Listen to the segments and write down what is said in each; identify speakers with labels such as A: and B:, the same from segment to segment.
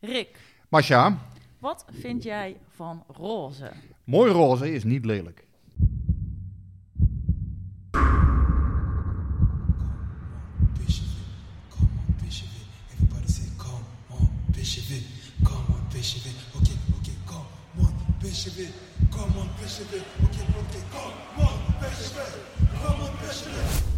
A: Rick,
B: Masha,
A: wat vind jij van roze?
B: mooi roze is niet lelijk.
C: Come on, come on,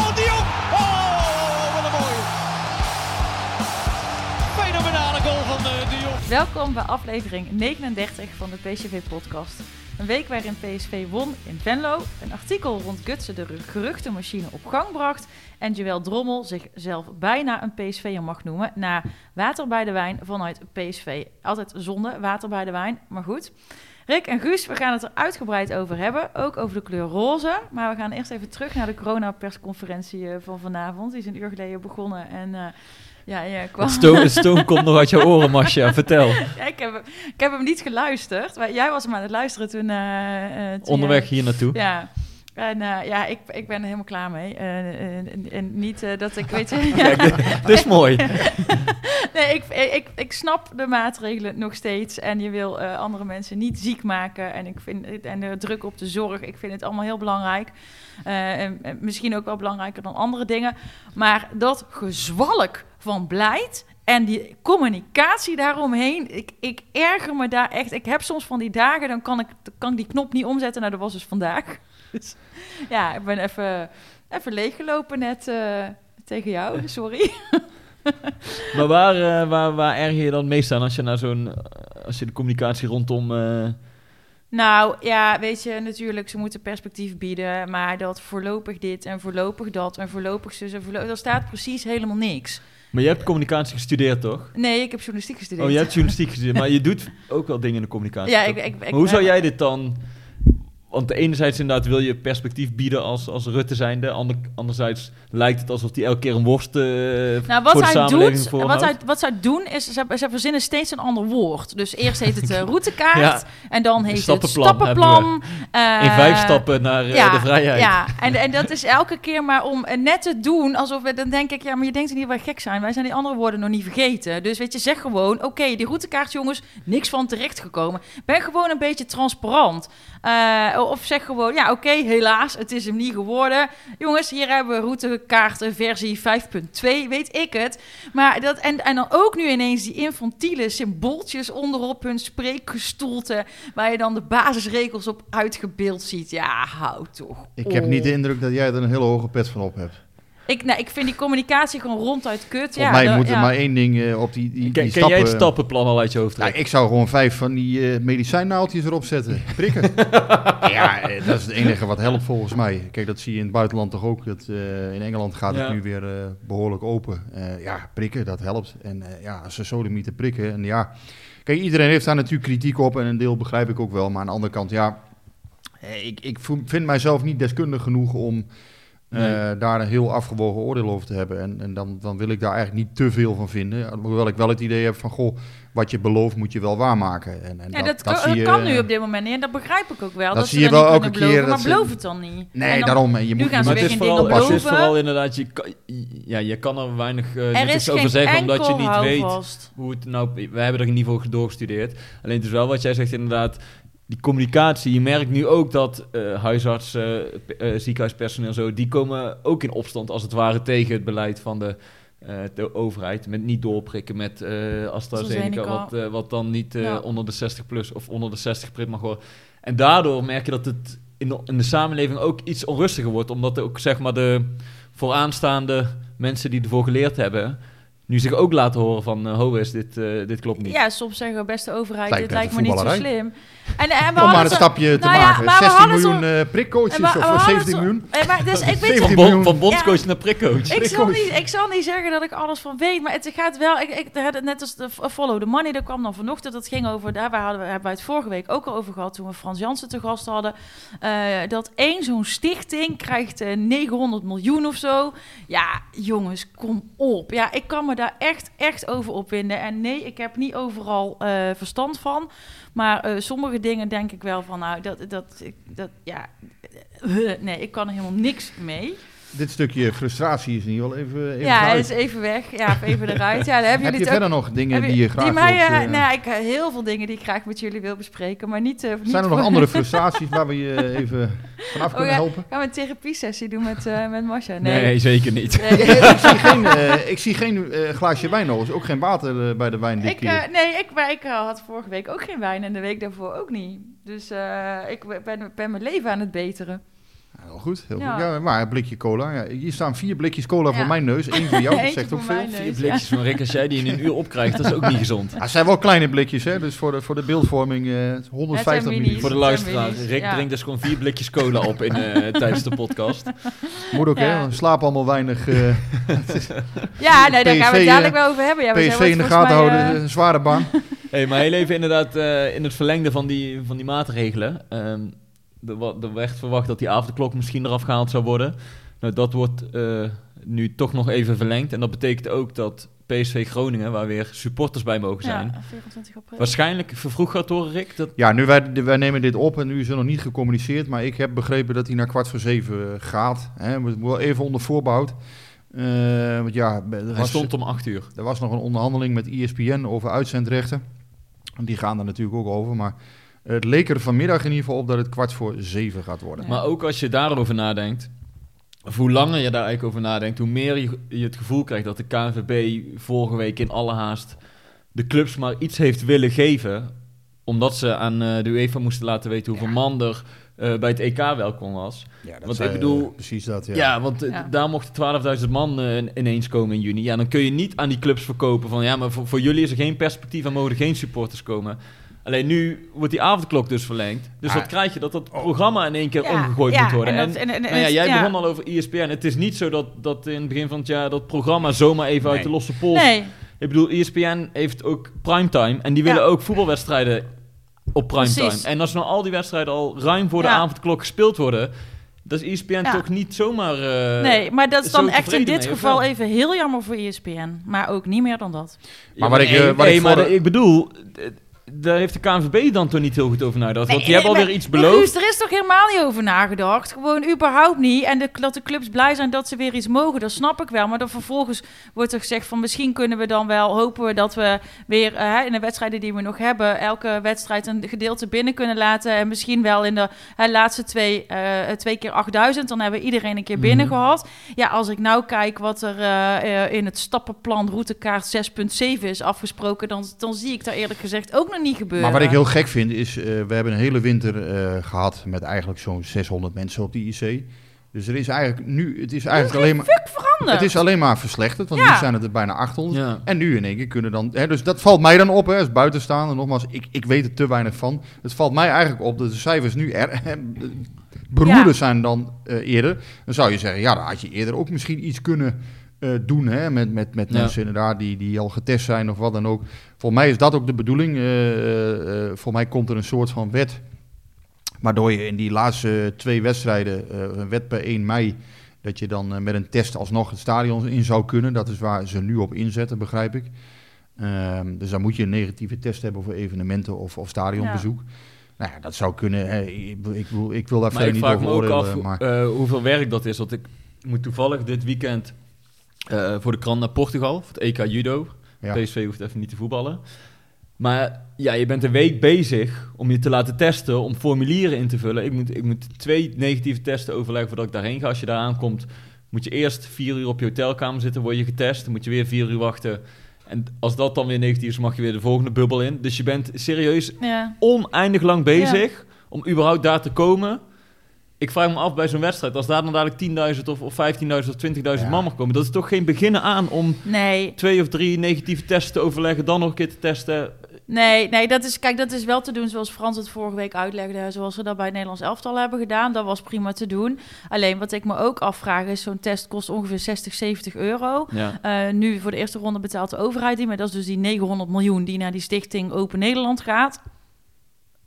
A: Welkom bij aflevering 39 van de PSV-podcast. Een week waarin PSV won in Venlo, een artikel rond Gutsen de geruchtenmachine op gang bracht en Joël Drommel zichzelf bijna een PSV'er mag noemen na water bij de wijn vanuit PSV. Altijd zonde, water bij de wijn, maar goed. Rick en Guus, we gaan het er uitgebreid over hebben, ook over de kleur roze. Maar we gaan eerst even terug naar de corona-persconferentie eh, van vanavond. Die is een uur geleden begonnen en... eh, ja, ja, kwam...
D: Stoom, stoom komt nog uit je oren, Masja. Vertel.
A: Ja, ik, heb, ik heb hem niet geluisterd. Maar jij was hem aan het luisteren toen... eh, eh, toen
D: Onderweg hier naartoe.
A: Ja. En eh, ja, ik, ik ben er helemaal klaar mee. Eh, en, en niet eh, dat ik weet... ja.
D: Dit is mooi.
A: Nee, ik, ik, ik snap de maatregelen nog steeds. En je wil eh, andere mensen niet ziek maken. En, ik vind, het- en de druk op de zorg, ik vind het allemaal heel belangrijk. Eh, en, en misschien ook wel belangrijker dan andere dingen. Maar dat gezwalk van beleid en die communicatie daaromheen, ik, ik erger me daar echt. Ik heb soms van die dagen, dan kan ik, dan kan ik die knop niet omzetten. Nou, dat was dus vandaag. Dus ja, ik ben even, even leeggelopen net eh, tegen jou, sorry.
D: Maar waar, eh, waar, waar erger je dan meest aan als je naar zo'n... eh, Als je de communicatie rondom...
A: Nou ja, weet je, natuurlijk, ze moeten perspectief bieden, maar dat voorlopig dit en voorlopig dat en voorlopig zus en voorlopig... Er staat precies helemaal niks.
D: Maar je hebt communicatie gestudeerd, toch?
A: Nee, ik heb journalistiek gestudeerd.
D: Oh, je hebt journalistiek gestudeerd. Maar je doet ook wel dingen in de communicatie,
A: Ja,
D: toch?
A: ik, ik, ik,
D: Maar hoe zou jij dit dan... Want enerzijds inderdaad wil je perspectief bieden als, als Rutte zijnde. Ander, anderzijds lijkt het alsof hij elke keer een worst eh
A: Nou, wat
D: voor de
A: hij,
D: samenleving
A: doet, wat, hij, wat zij doen is, ze, ze verzinnen steeds een ander woord. Dus eerst heet het eh, routekaart
D: Ja.
A: en dan heet
D: Stappenplan
A: het stappenplan.
D: In
A: eh,
D: vijf stappen naar de vrijheid.
A: Ja, en, en dat is elke keer maar om net te doen alsof we dan denk ik, ja, maar je denkt niet wij gek zijn. Wij zijn die andere woorden nog niet vergeten. Dus weet je, zeg gewoon, oké, die routekaart, jongens, niks van terechtgekomen. Ben gewoon een beetje transparant. Eh, of zeg gewoon, ja, oké, helaas, het is hem niet geworden. Jongens, hier hebben we routekaart eh, versie 5.2, weet ik het. Maar dat, en, en dan ook nu ineens die infantiele symbooltjes onderop hun spreekgestoelte, waar je dan de basisregels op uitgebeeld ziet. Ja, hou toch
B: Ik heb niet de indruk dat jij er een hele hoge pet van op hebt.
A: Ik, nou, ik vind die communicatie gewoon ronduit kut.
B: Volgens
A: ja,
B: mij moet er
A: ja.
B: maar één ding eh, op die, die, die
D: Ken, ken
B: stappen...
D: jij het stappenplan al uit je hoofd
B: Nou,
D: trekken?
B: ik zou gewoon vijf van die eh medicijnnaaltjes erop zetten. Prikken. ja, eh, dat is het enige wat helpt volgens mij. Kijk, dat zie je in het buitenland toch ook. Dat, eh, in Engeland gaat het
D: Ja.
B: nu weer eh, behoorlijk open. Eh, ja, prikken, dat helpt. En eh, ja, als ze sodemieten prikken. En ja, kijk, iedereen heeft daar natuurlijk kritiek op. En een deel begrijp ik ook wel. Maar aan de andere kant, ja... Ik, ik voel- vind mijzelf niet deskundig genoeg om
D: Nee.
B: daar een heel afgewogen oordeel over te hebben. En, en dan, dan wil ik daar eigenlijk niet te veel van vinden. Hoewel ik wel het idee heb van, goh, wat je belooft moet je wel waarmaken. En, en
A: Ja, dat, kan,
B: zie
A: dat
B: je-
A: kan nu op dit moment niet. En dat begrijp ik ook wel.
B: Dat
A: Dat,
B: zie
A: ze
B: je
A: dat
B: wel
A: niet
B: elke
A: kunnen
B: keer
A: beloven,
B: dat
A: maar
B: ze-
A: beloof het dan niet.
B: Nee,
A: En dan-
B: daarom. En je
A: nu
B: moet,
A: gaan
B: je
A: ze
D: Maar het is, vooral, het is vooral inderdaad, je, kan- ja, je kan er weinig uh,
A: Er is
D: over zeggen, omdat je niet weet hoe het nou... Wij hebben er in ieder geval doorgestudeerd. Alleen het is wel wat jij zegt inderdaad, die communicatie. Je merkt nu ook dat eh huisartsen, p- eh, ziekenhuispersoneel zo, die komen ook in opstand als het ware tegen het beleid van de, eh, de overheid. Met niet doorprikken met eh AstraZeneca, wat, eh, wat dan niet eh,
A: Ja.
D: onder de 60 plus of onder de 60 prik mag worden. En daardoor merk je dat het in de, in de samenleving ook iets onrustiger wordt. Omdat ook zeg maar de vooraanstaande mensen die ervoor geleerd hebben... nu zich ook laten horen van... eh ho is, dit, eh, dit klopt niet.
A: Ja, soms zeggen we beste overheid,
B: Lijkt
A: dit lijkt me niet zo slim. En, en we
B: Om maar een
A: zo-
B: stapje te
A: nou ja,
B: maken.
A: maar we
B: 16
A: hadden zo-
B: miljoen eh prikcoaches
A: en we- we
B: of
A: hadden
B: 17
A: zo-
B: miljoen.
A: Eh, maar dus, ik weet
B: 17
D: Van,
B: miljoen.
D: bon, van bondscoach naar prikcoach.
A: Ik zal, niet, ik zal niet zeggen dat ik alles van weet, maar het gaat wel. Ik, ik, het- net als de Follow the Money, daar kwam dan vanochtend. Dat ging over. Daar waar hadden we, hebben wij het vorige week ook al over gehad. toen we Frans Jansen te gast hadden. eh, dat één zo'n stichting krijgt eh, 900 miljoen of zo. Ja, jongens, kom op. Ja, ik kan me daar echt, echt over opwinden. En nee, ik heb niet overal eh, verstand van. Maar eh, sommige dingen denk ik wel van, nou, dat, dat, dat ja. eh, nee, ik kan er helemaal niks mee.
B: Dit stukje frustratie is niet wel even, even
A: Ja, is even weg. Ja, of even eruit. Ja, dan hebben
B: Heb
A: jullie
B: je
A: het ook.
B: verder nog dingen
A: heb
B: die je graag
A: die mij,
B: wilt,
A: eh,
B: eh,
A: nou, ik heb heel veel dingen die ik graag met jullie wil bespreken, maar niet. eh, niet
B: Zijn er nog andere frustraties waar we je even vanaf
A: Oh,
B: kunnen
A: ja.
B: helpen?
A: Gaan we een therapiesessie doen met, eh met Masha?
D: Nee,
A: Nee.
D: zeker niet.
A: Nee.
B: ik zie geen, eh, ik zie geen eh, glaasje wijn nog eens. Ook geen water eh, bij de wijn dit
A: Ik,
B: keer.
A: eh, nee, ik, maar ik eh, had vorige week ook geen wijn en de week daarvoor ook niet. Dus eh, ik ben, ben mijn leven aan het beteren.
B: Heel goed, heel
A: Ja.
B: goed. Ja, maar een blikje cola. Ja, hier staan vier blikjes cola
A: Ja.
B: voor mijn neus. Eén voor jou, dat zegt ook veel.
D: Vier blikjes van Rick als jij die in een uur opkrijgt, dat is ook niet gezond.
B: Ja, het zijn wel kleine blikjes, hè? dus voor de, voor de beeldvorming eh, 150
A: Het zijn
B: minuten.
D: Voor de
A: Dat zijn
D: luisteraar,
A: minis,
D: Rick
A: ja.
D: drinkt dus gewoon vier blikjes cola op in, eh, tijdens de podcast.
B: Moet ook,
A: Ja.
B: hè? We slapen allemaal weinig. eh,
A: Ja, nee, daar gaan we het dadelijk wel over hebben. Ja, we zijn
B: PSV in de gaten houden, een zware baan.
D: Hey, maar heel even inderdaad eh, in het verlengde van die, van die maatregelen. ehm, er, er werd verwacht dat die avondklok misschien eraf gehaald zou worden. Nou, dat wordt eh, nu toch nog even verlengd. En dat betekent ook dat PSV Groningen, waar weer supporters bij mogen zijn...
A: Ja, 24 april.
D: waarschijnlijk vervroegd gaat horen, Rick. Dat,
B: Ja, nu wij, wij nemen dit op en nu is er nog niet gecommuniceerd. Maar ik heb begrepen dat hij naar kwart voor zeven eh, gaat. Hè? Moet wel even onder voorbehoud. Eh, want ja, er was,
D: stond om acht uur.
B: er was nog een onderhandeling met ESPN over uitzendrechten. Die gaan er natuurlijk ook over. Maar het leek er vanmiddag in ieder geval op dat het kwart voor zeven gaat worden.
A: Ja.
D: Maar ook als je daarover nadenkt, of hoe langer je daar eigenlijk over nadenkt, hoe meer je, je het gevoel krijgt dat de KNVB vorige week in alle haast de clubs maar iets heeft willen geven, omdat ze aan eh, de UEFA moesten laten weten hoeveel man er eh, bij het EK welkom was.
B: Ja, dat
D: Want
B: zei,
D: ik bedoel-
B: eh, precies dat. Ja.
D: Ja, want
A: Ja.
D: daar mochten 12.000 man ineens komen in juni. Ja, dan kun je niet aan die clubs verkopen van ja, maar voor, voor jullie is er geen perspectief en mogen er geen supporters komen. Alleen nu wordt die avondklok dus verlengd. Dus
B: Ah.
D: wat krijg je? Dat dat programma in één keer
A: Ja,
D: omgegooid
A: ja,
D: moet worden.
A: en
D: En,
A: dat- en- en- en
D: nou ja, jij
A: ja.
D: begon al over ESPN. Het is niet zo dat, dat in het begin van het jaar dat programma zomaar even uit de losse pols...
A: Nee,
D: Ik bedoel, ESPN heeft ook primetime. En die willen
A: Ja.
D: ook voetbalwedstrijden op primetime.
A: Precies.
D: En als nou al die wedstrijden al ruim voor de
A: Ja.
D: avondklok gespeeld worden... Dan is ESPN
A: Ja.
D: toch niet zomaar... eh,
A: nee, maar dat is dan echt in dit
D: mee,
A: geval
D: wel?
A: even heel jammer voor ESPN. Maar ook niet meer dan dat.
D: Ja,
B: wat ik, eh, wat
D: nee,
B: ik
D: maar
B: voor-
D: de- ik bedoel, daar heeft de KNVB dan toch niet heel goed over nagedacht. Want die hebben alweer iets beloofd.
A: Guus, er is toch helemaal niet over nagedacht? Gewoon überhaupt niet. En de, dat de clubs blij zijn dat ze weer iets mogen, dat snap ik wel. Maar dan vervolgens wordt er gezegd van misschien kunnen we dan wel, hopen we dat we weer eh, in de wedstrijden die we nog hebben, elke wedstrijd een gedeelte binnen kunnen laten. En misschien wel in de laatste twee, eh, twee keer 8000, dan hebben we iedereen een keer binnen
D: Mhm.
A: gehad. Ja, als ik nou kijk wat er eh, in het stappenplan routekaart 6.7 is afgesproken, dan, dan zie ik daar eerlijk gezegd ook nog niet gebeuren.
B: Maar wat ik heel gek vind is, eh, we hebben een hele winter eh, gehad met eigenlijk zo'n 600 mensen op de IC. Dus er is eigenlijk nu, het is eigenlijk alleen maar,
A: veranderd.
B: het is alleen maar verslechterd, want
A: Ja.
B: nu zijn het er bijna 800.
D: Ja.
B: En nu in één keer kunnen dan, hè, dus dat valt mij dan op hè, als buitenstaander. Nogmaals, ik, ik weet er te weinig van. Het valt mij eigenlijk op dat de cijfers nu er, beroerder
A: Ja.
B: zijn dan eh, eerder. Dan zou je zeggen, ja, dan had je eerder ook misschien iets kunnen eh, doen hè, met, met, met
D: Ja.
B: mensen inderdaad die, die al getest zijn of wat dan ook. Voor mij is dat ook de bedoeling. Eh, eh, eh, voor mij komt er een soort van wet. Waardoor je in die laatste twee wedstrijden, eh, een wet per 1 mei, dat je dan met een test alsnog het stadion in zou kunnen. Dat is waar ze nu op inzetten, begrijp ik. Ehm, dus dan moet je een negatieve test hebben voor evenementen of, of stadionbezoek. Nou ja, dat zou kunnen. Hè. Ik, ik, wil, ik wil daar
D: Maar
B: verder
D: ik
B: niet
D: vraag
B: over
D: me ook
B: oordelen.
D: af
B: maar...
D: eh, hoeveel werk dat is. Want ik moet toevallig dit weekend eh, voor de krant naar Portugal. Voor het EK Judo.
B: Ja.
D: PSV hoeft even niet te voetballen. Maar ja, je bent een week bezig om je te laten testen, om formulieren in te vullen. Ik moet, ik moet twee negatieve testen overleggen voordat ik daarheen ga. Als je daar aankomt, moet je eerst vier uur op je hotelkamer zitten, word je getest. Dan moet je weer vier uur wachten. En als dat dan weer negatief is, mag je weer de volgende bubbel in. Dus je bent serieus
A: Ja.
D: oneindig lang bezig om überhaupt daar te komen. Ik vraag me af bij zo'n wedstrijd, als daar dan dadelijk 10.000 of, of 15.000 of 20.000
B: Ja.
D: man mag komen, dat is toch geen beginnen aan om
A: Nee,
D: twee of drie negatieve testen te overleggen, dan nog een keer te testen.
A: Nee, nee, dat is, kijk, dat is wel te doen zoals Frans het vorige week uitlegde. Zoals we dat bij het Nederlands elftal hebben gedaan. Dat was prima te doen. Alleen wat ik me ook afvraag is, zo'n test kost ongeveer 60, 70 euro.
D: Ja.
A: Eh, nu voor de eerste ronde betaalt de overheid die, maar dat is dus die 900 miljoen die naar die stichting Open Nederland gaat.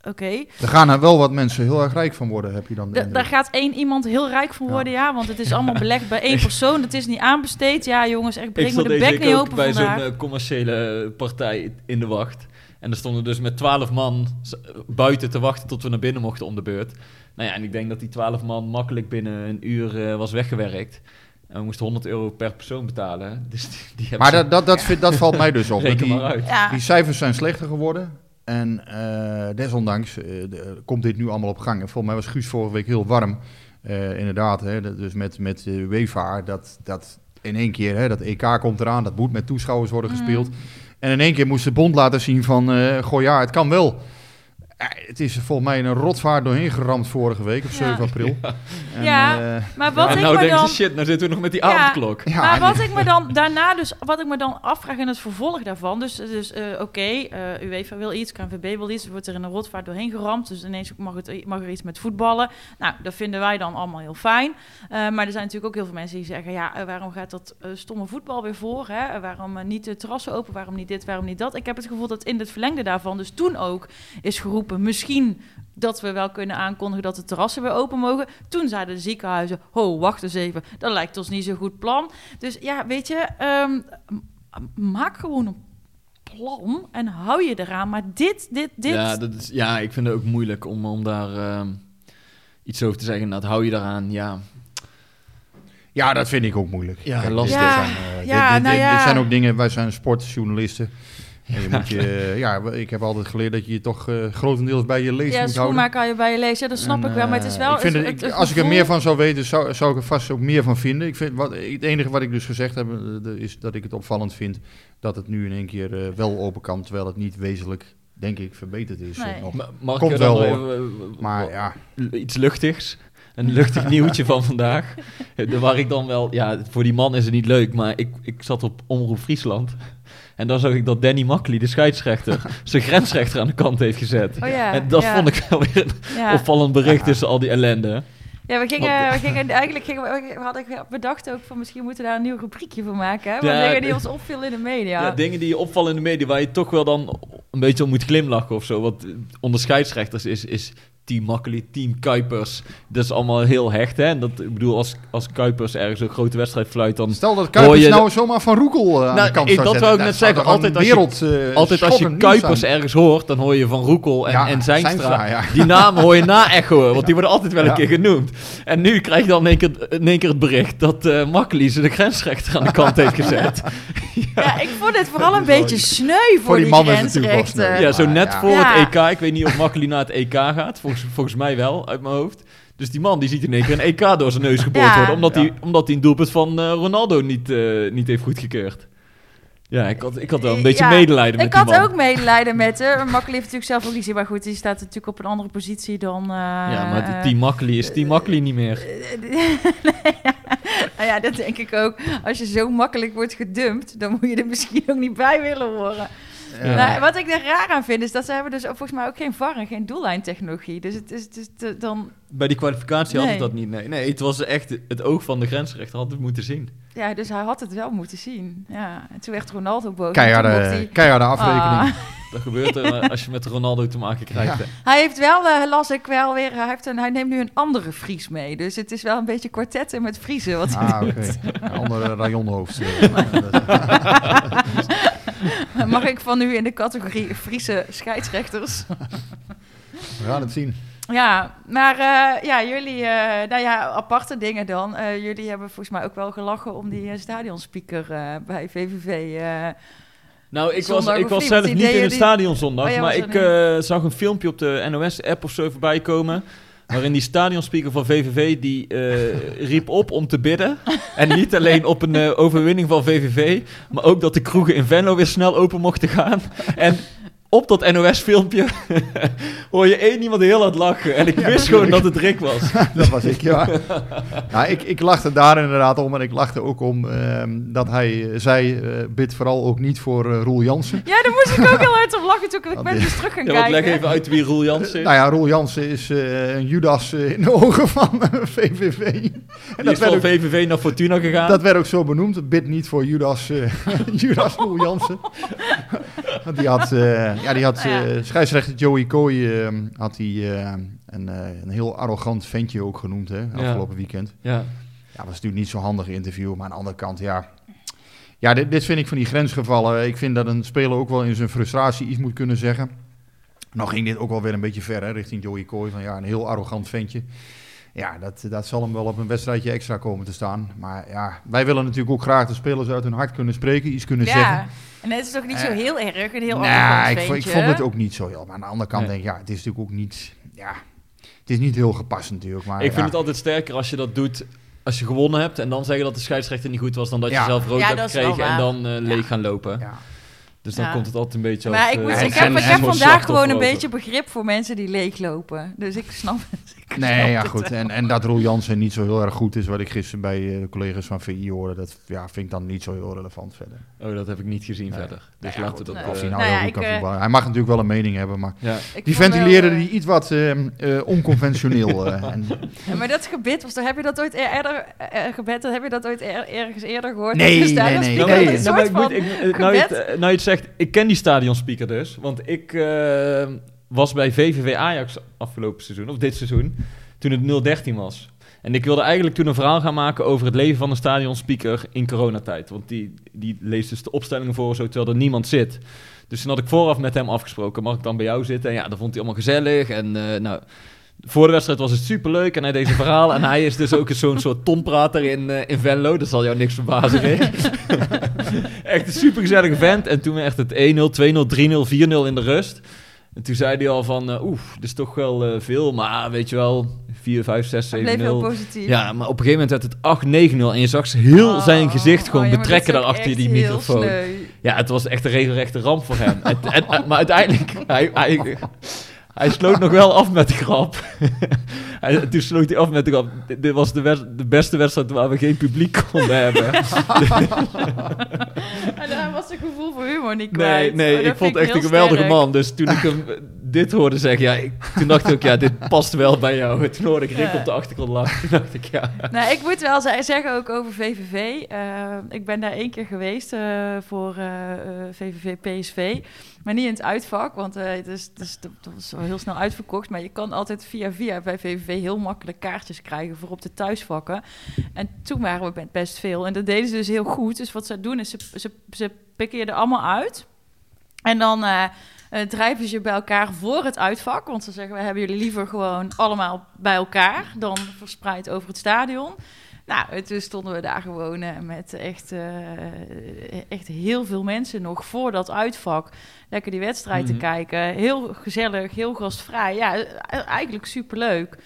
A: Oké,
B: Er gaan er wel wat mensen heel erg rijk van worden, heb je dan de
A: daar gaat één iemand heel rijk van worden, ja. want het is allemaal belegd bij één persoon. Het is niet aanbesteed. Ja, jongens, echt
D: Ik
A: breng me de bek niet
D: ook
A: open
D: bij zo'n eh, commerciële partij in de wacht. En er stonden dus met twaalf man buiten te wachten tot we naar binnen mochten om de beurt. Nou ja, en ik denk dat die twaalf man makkelijk binnen een uur eh, was weggewerkt. En we moesten 100 euro per persoon betalen. Dus die,
B: Maar dat, dat, dat, vind- dat valt mij dus op. Dat
D: Reken
B: die,
D: maar uit.
A: ja,
B: die cijfers zijn slechter geworden. En eh, desondanks eh, de- komt dit nu allemaal op gang. En volgens mij was Guus vorige week heel warm. Eh, inderdaad, hè, dat- dus met, met UEFA, dat, dat in één keer, hè, dat EK komt eraan, dat moet met toeschouwers worden
A: Mhm.
B: gespeeld. En in één keer moest de bond laten zien van, goh ja, het kan wel. Het is volgens mij een rotvaart doorheen geramd vorige week, op
A: Ja.
B: 7 april. En,
A: Ja.
B: eh,
A: maar wat ik
D: nou
A: me dan...
D: shit, nou zitten we nog met die
A: Ja.
D: avondklok.
B: ja,
A: maar wat ik me dan daarna dus, wat ik me dan afvraag in het vervolg daarvan, dus, dus eh, oké, eh, UEFA wil iets, KNVB wil iets, er wordt er in een rotvaart doorheen geramd, dus ineens mag, het, mag er iets met voetballen. Nou, dat vinden wij dan allemaal heel fijn. Eh, maar er zijn natuurlijk ook heel veel mensen die zeggen, ja, waarom gaat dat stomme voetbal weer voor? Hè? Waarom niet de terrassen open? Waarom niet dit? Waarom niet dat? Ik heb het gevoel dat in het verlengde daarvan, dus toen ook, is geroepen, misschien dat we wel kunnen aankondigen dat de terrassen weer open mogen. Toen zeiden de ziekenhuizen, ho, wacht eens even, dat lijkt ons niet zo'n goed plan. Dus ja, weet je, ehm, maak gewoon een plan en hou je eraan. Maar dit, dit, dit...
D: Ja, dat is, ja, ik vind het ook moeilijk om, om daar ehm, iets over te zeggen. Nou, hou je daaraan, ja.
B: Ja, dat vind ik ook moeilijk.
D: Ja, lastig.
A: Ja,
B: zijn, eh,
A: ja,
B: dit, dit-
A: nou
B: dit-
A: ja.
B: dit zijn ook dingen, wij zijn sportjournalisten. En je moet je, eh, ja, ik heb altijd geleerd dat je je toch eh, grotendeels bij je lees
A: ja,
B: moet houden.
A: schoenmaker kan je bij je lezen. Ja, dat snap
B: En,
A: ik wel. Maar het is
B: eh,
A: wel...
B: ik vind
A: het-
B: het-
A: het-
B: ik-
A: het
B: als ik er meer van zou weten, zou, zou ik er vast ook meer van vinden. Ik vind, wat, het enige wat ik dus gezegd heb, eh, de- is dat ik het opvallend vind dat het nu in één keer wel open kan, terwijl het niet wezenlijk, denk ik, verbeterd is.
A: Nee.
B: nog.
D: Ma- Mag
B: Komt
D: ik dan
B: wel,
D: even,
B: Maar ja,
D: iets luchtigs. Een luchtig nieuwtje van vandaag. Waar ik dan wel... Ja, voor die man is het niet leuk, maar ik, ik zat op Omroep Friesland. En dan zag ik dat Danny Makkely, de scheidsrechter, zijn grensrechter aan de kant heeft gezet.
A: Oh ja,
D: en dat
A: ja,
D: vond ik wel weer een
A: ja.
D: opvallend bericht tussen al die ellende.
A: Ja, we gingen, we gingen eigenlijk gingen we, we hadden bedacht ook van misschien moeten we daar een nieuw rubriekje voor maken. Hè?
D: Ja,
A: dingen die
D: d-
A: ons opvielen in de media.
D: Ja. dingen die je opvallen in de media, waar je toch wel dan een beetje om moet glimlachen of zo. Want eh, onder scheidsrechters is, is team Makkely, team Kuipers. Dat is allemaal heel hecht, hè. En dat, ik bedoel, als, als Kuipers ergens een grote wedstrijd fluit, dan...
B: stel dat
D: Hoor
B: Kuipers
D: je
B: nou zomaar van Roekel eh, aan
D: Nou,
B: de kant
D: ik-
B: zou
D: dat
B: zetten.
D: wou ik net
B: zou
D: zeggen. Altijd als je-
B: wereld, eh,
D: Altijd als je Kuipers ergens hoort, dan hoor je van Roekel en,
B: Ja,
D: en Zijnstra.
B: Zijnstra, ja.
D: Die namen hoor je na echoen, want die worden altijd wel een
B: Ja.
D: keer genoemd. En nu krijg je dan in één keer, in één keer het bericht dat eh Makkely ze de grensrechter aan de kant heeft gezet.
A: Ja, ik vond het vooral een beetje sneu voor,
B: Voor die
A: die.
D: Ja, zo net voor het EK. Ik weet niet of Makkely naar het EK gaat. Volgens, volgens mij wel, uit mijn hoofd. Dus die man die ziet in één keer een EK door zijn neus geboord
A: Ja.
D: worden. Omdat,
B: Ja.
D: hij, omdat hij een doelpunt van eh, Ronaldo niet, eh, niet heeft goedgekeurd. Ja, ik had, ik had wel een beetje
A: Ja,
D: medelijden met
A: Ik
D: die
A: had
D: man.
A: ook medelijden met hem. Makkelijk heeft natuurlijk zelf ook niet zien. Maar goed, die staat natuurlijk op een andere positie dan... eh,
D: ja, maar
A: eh,
D: het team Makkely is team Makkely niet meer.
A: nee, ja. Nou ja, dat denk ik ook. Als je zo makkelijk wordt gedumpt, dan moet je er misschien ook niet bij willen horen.
B: Ja.
A: Nou, wat ik er raar aan vind, is dat ze hebben dus ook volgens mij ook geen VAR en geen doellijntechnologie. Dus het is, het is te- dan...
D: Bij die kwalificatie had het dat niet. Nee, nee, het was echt het oog van de grensrechter had het moeten zien.
A: Ja, dus hij had het wel moeten zien. Ja, en toen werd Ronaldo boos.
B: Keiharde,
A: hij-
B: keiharde afrekening.
A: Ah.
D: Dat gebeurt er eh, als je met Ronaldo te maken krijgt.
B: Ja.
A: Hij heeft wel, eh, las ik wel weer, hij, heeft een, hij neemt nu een andere Fries mee. Dus het is wel een beetje kwartetten met Friesen wat hij
B: Ah,
A: doet.
B: Een andere rajonhoofd.
A: Mag ik van nu in de categorie Friese scheidsrechters?
B: We gaan het zien.
A: Ja, maar eh, ja, jullie, eh, nou ja, aparte dingen dan. Eh, jullie hebben volgens mij ook wel gelachen om die stadionspeaker eh, bij VVV. eh.
D: Nou, ik was, ik was zelf niet in het stadion zondag,
A: Oh,
D: maar ik zag een filmpje op de NOS-app of zo voorbij komen. Waarin die stadionspeaker van VVV die eh, riep op om te bidden. En niet alleen op een eh, overwinning van VVV, maar ook dat de kroegen in Venlo weer snel open mochten gaan. En op dat NOS-filmpje hoor je één iemand heel hard lachen. En ik wist gewoon dat het Rick was.
B: dat was ik, ja. nou, ik, ik lachte daar inderdaad om. En ik lachte ook om ehm, dat hij eh, zei, eh bid vooral ook niet voor eh, Roel Jansen.
A: Ja, daar moest ik ook heel hard om lachen toen ik ben dus terug gaan
D: Ja, want leg
A: kijken.
D: even uit wie Roel Jansen is.
B: Nou ja, Roel Jansen is eh, een Judas in de ogen van VVV. En
D: Die
B: dat
D: is
B: werd,
D: van
B: ook,
D: VVV naar Fortuna gegaan.
B: dat werd ook zo benoemd. Bid niet voor Judas, eh, Judas Roel Jansen. Want die had, eh, ja, die had
A: Nou ja.
B: eh, scheidsrechter Joey Kooi eh, had die, eh, een, eh, een heel arrogant ventje ook genoemd hè, afgelopen weekend.
D: Ja.
B: Ja, was natuurlijk niet zo'n handig interview, maar aan de andere kant, ja. Ja, dit, dit vind ik van die grensgevallen. Ik vind dat een speler ook wel in zijn frustratie iets moet kunnen zeggen. Nou ging dit ook wel weer een beetje ver, hè, richting Joey Kooi. Van ja, een heel arrogant ventje. Ja, dat, dat zal hem wel op een wedstrijdje extra komen te staan. Maar ja, wij willen natuurlijk ook graag de spelers uit hun hart kunnen spreken, iets kunnen zeggen.
A: Ja, en het is toch niet zo
B: Eh,
A: heel erg, een heel
B: Nee,
A: arrogant
B: ik, ik vond het ook niet zo heel. Maar aan de andere kant
D: Nee.
B: denk ik, ja, het is natuurlijk ook niet... Ja, het is niet heel gepast natuurlijk. Maar
D: Ik vind het altijd sterker als je dat doet als je gewonnen hebt en dan zeggen dat de scheidsrechter niet goed was, dan dat
B: Ja.
D: je zelf rood
A: Ja,
D: hebt gekregen en dan eh, leeg gaan lopen.
B: Ja.
D: Dus dan
A: Ja.
D: komt het altijd een beetje
A: Maar
D: als,
A: ik,
D: eh,
A: moet, ik heb,
B: en-
A: ik
B: en
A: heb vandaag gewoon een beetje begrip voor mensen die leeglopen. Dus ik snap het. Ik
B: Nee, ja goed. En, en dat Roel Jansen niet zo heel erg goed is, wat ik gisteren bij eh, de collega's van VI hoorde, dat ja, vind ik dan niet zo heel relevant verder.
D: Oh, dat heb ik niet gezien
B: Nee.
D: verder. Dus laten we dat...
B: Of
D: eh,
B: hij nou
A: Nou
B: heel
A: ja,
B: goed kan
A: ik, eh,
B: voetballen. Hij mag natuurlijk wel een mening hebben, maar die ventileerde die iets wat eh, eh, onconventioneel. eh, en,
A: Ja, maar dat gebed was, heb je dat ooit e- eerder, gebed, heb je dat ooit er- ergens eerder gehoord?
B: Nee, nee, nee, nee.
D: Nou,
A: soort
D: maar ik moet-
A: van
D: ik- je het, nou zegt, ik ken die stadionspeaker dus. Want ik was bij VVV Ajax afgelopen seizoen, of dit seizoen, toen het 013 was. En ik wilde eigenlijk toen een verhaal gaan maken over het leven van een stadionspeaker in coronatijd. Want die, die leest dus de opstellingen voor, zo, terwijl er niemand zit. Dus toen had ik vooraf met hem afgesproken, mag ik dan bij jou zitten? En ja, dat vond hij allemaal gezellig. En eh, nou, voor de wedstrijd was het superleuk en hij deed zijn verhaal. En hij is dus ook zo'n soort tonprater in, eh, in Venlo. Dat zal jou niks verbazen, echt een supergezellige vent. En toen echt het 1-0, 2-0, 3-0, 4-0 in de rust. En toen zei hij al van, eh, oeh, dit is toch wel eh, veel. Maar weet je wel, 4, 5, 6,
A: Hij
D: 7-0.
A: bleef heel positief.
D: Ja, maar op een gegeven moment werd het 8-9-0 en je zag heel
A: Oh,
D: zijn gezicht gewoon
A: oh ja,
D: betrekken
A: dat
D: daarachter
A: echt
D: die microfoon.
A: sneu.
D: Ja, het was echt een regelrechte ramp voor hem. en, en- en- maar uiteindelijk, hij, hij, hij sloot nog wel af met de grap. hij, toen sloot hij af met de grap. Dit, was de, de beste wedstrijd waar we geen publiek konden hebben.
A: En daar was het gevoel voor humor niet
D: Nee,
A: kwijt.
D: nee
A: Oh,
D: ik vond echt een geweldige
A: sterk.
D: man. Dus toen ik hem dit hoorde zeggen, ja, ik, toen dacht ik ook, ja, dit past wel bij jou. Toen hoorde ik Rick
A: Ja.
D: op de achtergrond lachen. Toen dacht ik, ja.
A: Nou, ik moet wel ze- zeggen ook over VVV. eh, ik ben daar één keer geweest eh, voor eh, VVV PSV. Maar niet in het uitvak, want het, is, het, is, dat was wel heel snel uitverkocht. Maar je kan altijd via via bij VVV heel makkelijk kaartjes krijgen voor op de thuisvakken. En toen waren we best veel. En dat deden ze dus heel goed. Dus wat ze doen is, ze, ze, ze pikken je er allemaal uit. En dan eh, eh, drijven ze je bij elkaar voor het uitvak. Want ze zeggen, we hebben jullie liever gewoon allemaal bij elkaar... dan verspreid over het stadion. Nou, en toen stonden we daar gewoon eh, met echt, eh, echt heel veel mensen nog voor dat uitvak. Lekker die wedstrijd
D: Mhm.
A: te kijken. Heel gezellig, heel gastvrij. Ja, eh, eigenlijk superleuk.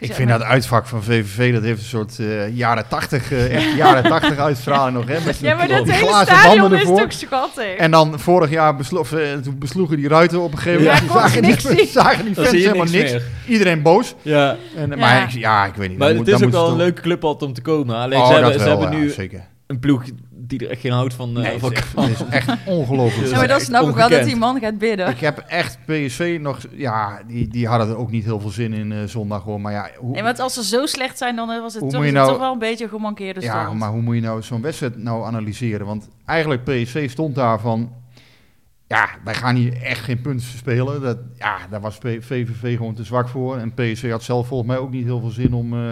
B: Ik vind dat uitvak van VVV, dat heeft een soort eh, jaren 80, eh, echt jaren 80 uitstraling nog. Hè, met
A: Ja, maar dat
B: die
A: hele stadion is
B: ervoor.
A: toch schattig?
B: En dan vorig jaar eh, toen besloegen die ruiten op een gegeven
A: Ja,
B: moment.
A: kon
B: zagen,
A: niks
B: die, zagen die fans helemaal
D: niks.
B: Iedereen boos.
D: Ja,
B: En,
A: Ja.
B: Maar ik, ja, ik weet niet.
D: maar
B: dan
D: het
B: moet-
D: is
B: dan
D: ook wel een leuke club altijd om te komen. Alleen
B: Oh,
D: ze hebben, ze
B: wel,
D: hebben
B: ja,
D: nu
B: zeker.
D: een ploeg die er echt geen houdt van. eh,
B: Nee,
D: van
B: is, het is echt ongelooflijk.
A: ja, maar dat
D: echt
A: snap ik wel dat die man gaat bidden.
B: Ik heb echt PSV nog... Ja, die, die hadden er ook niet heel veel zin in eh, zondag hoor. Maar ja, hoe,
A: Nee, want als ze zo slecht zijn, dan eh, was het, toch, het
B: nou-
A: toch wel een beetje een gemankeerde stand.
B: ja, maar hoe moet je nou zo'n wedstrijd nou analyseren? Want eigenlijk PSV stond daar van... Ja, wij gaan hier echt geen punten spelen. Dat, ja, daar was VVV gewoon te zwak voor. En PSV had zelf volgens mij ook niet heel veel zin om... eh,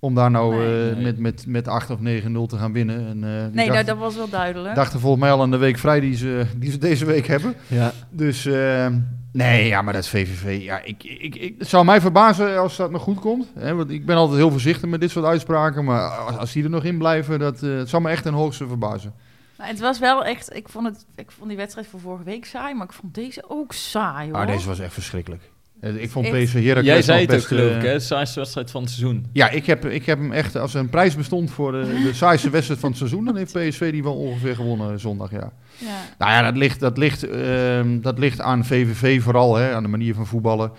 B: om daar nou
A: Nee.
B: eh, met, met, met 8 of 9-0 te gaan winnen. En, eh,
A: nee, nou, dat was wel duidelijk.
B: dachten volgens mij al aan de week vrij die ze, die ze deze week hebben.
D: Ja.
B: Dus eh, nee, ja, maar dat is VVV. Ja, ik, ik, ik, het zou mij verbazen als dat nog goed komt. Hè, want ik ben altijd heel voorzichtig met dit soort uitspraken. Maar als, als die er nog in blijven, dat eh, het zou me echt ten hoogste verbazen.
A: Maar het was wel echt, ik vond, het, ik vond die wedstrijd van vorige week saai, maar ik vond deze ook saai hoor.
B: Maar Ah, deze was echt verschrikkelijk. Eh, ik vond
A: Echt?
B: PSV Heracles
D: Jij zei het ook,
B: best,
D: geloof
B: eh,
D: ik, hè? De saaiste wedstrijd van het seizoen.
B: Ja, ik heb, ik heb hem echt, als er een prijs bestond voor de, de saaiste wedstrijd van het seizoen, dan heeft PSV die wel ongeveer gewonnen zondag, ja.
A: Ja.
B: Nou ja, dat ligt, dat ligt, ehm, dat ligt aan VVV vooral, hè, aan de manier van voetballen.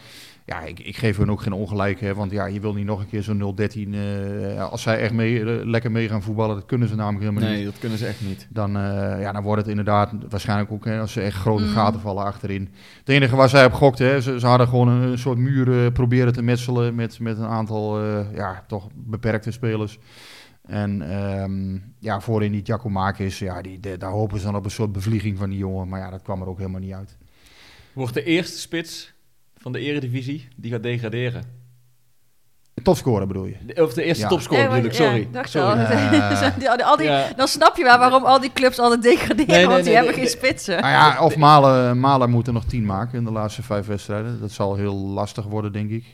B: Ja, ik, ik geef hun ook geen ongelijk, hè, want ja, je wil niet nog een keer zo'n 0-13. eh, als zij echt mee, eh, lekker mee gaan voetballen, dat kunnen ze namelijk helemaal niet.
D: Nee, dat kunnen ze echt niet.
B: Dan, eh, ja, dan wordt het inderdaad waarschijnlijk ook, hè, als ze echt grote
A: Mm.
B: gaten vallen achterin. Het enige waar zij op gokten, hè, ze, ze hadden gewoon een, een soort muur eh, proberen te metselen met, met een aantal, eh, ja, toch beperkte spelers. En ehm, ja, voorin die Giacomakis, ja, die, de- daar hopen ze dan op een soort bevlieging van die jongen. Maar ja, dat kwam er ook helemaal niet uit.
D: Wordt de eerste spits van de eredivisie, die gaat degraderen.
B: Topscorer bedoel je?
D: De- Of de eerste
B: Ja.
D: topscorer
A: maar-
D: ik, sorry.
A: ja,
D: sorry.
A: al. Die- al die- al die-
D: Ja.
A: Dan snap je wel waarom al die clubs altijd degraderen,
D: Nee, nee,
A: want die
D: nee,
A: hebben
D: nee,
A: geen spitsen.
B: Nou ja, of Malen, Malen moet er nog tien maken in de laatste vijf wedstrijden. Dat zal heel lastig worden, denk ik.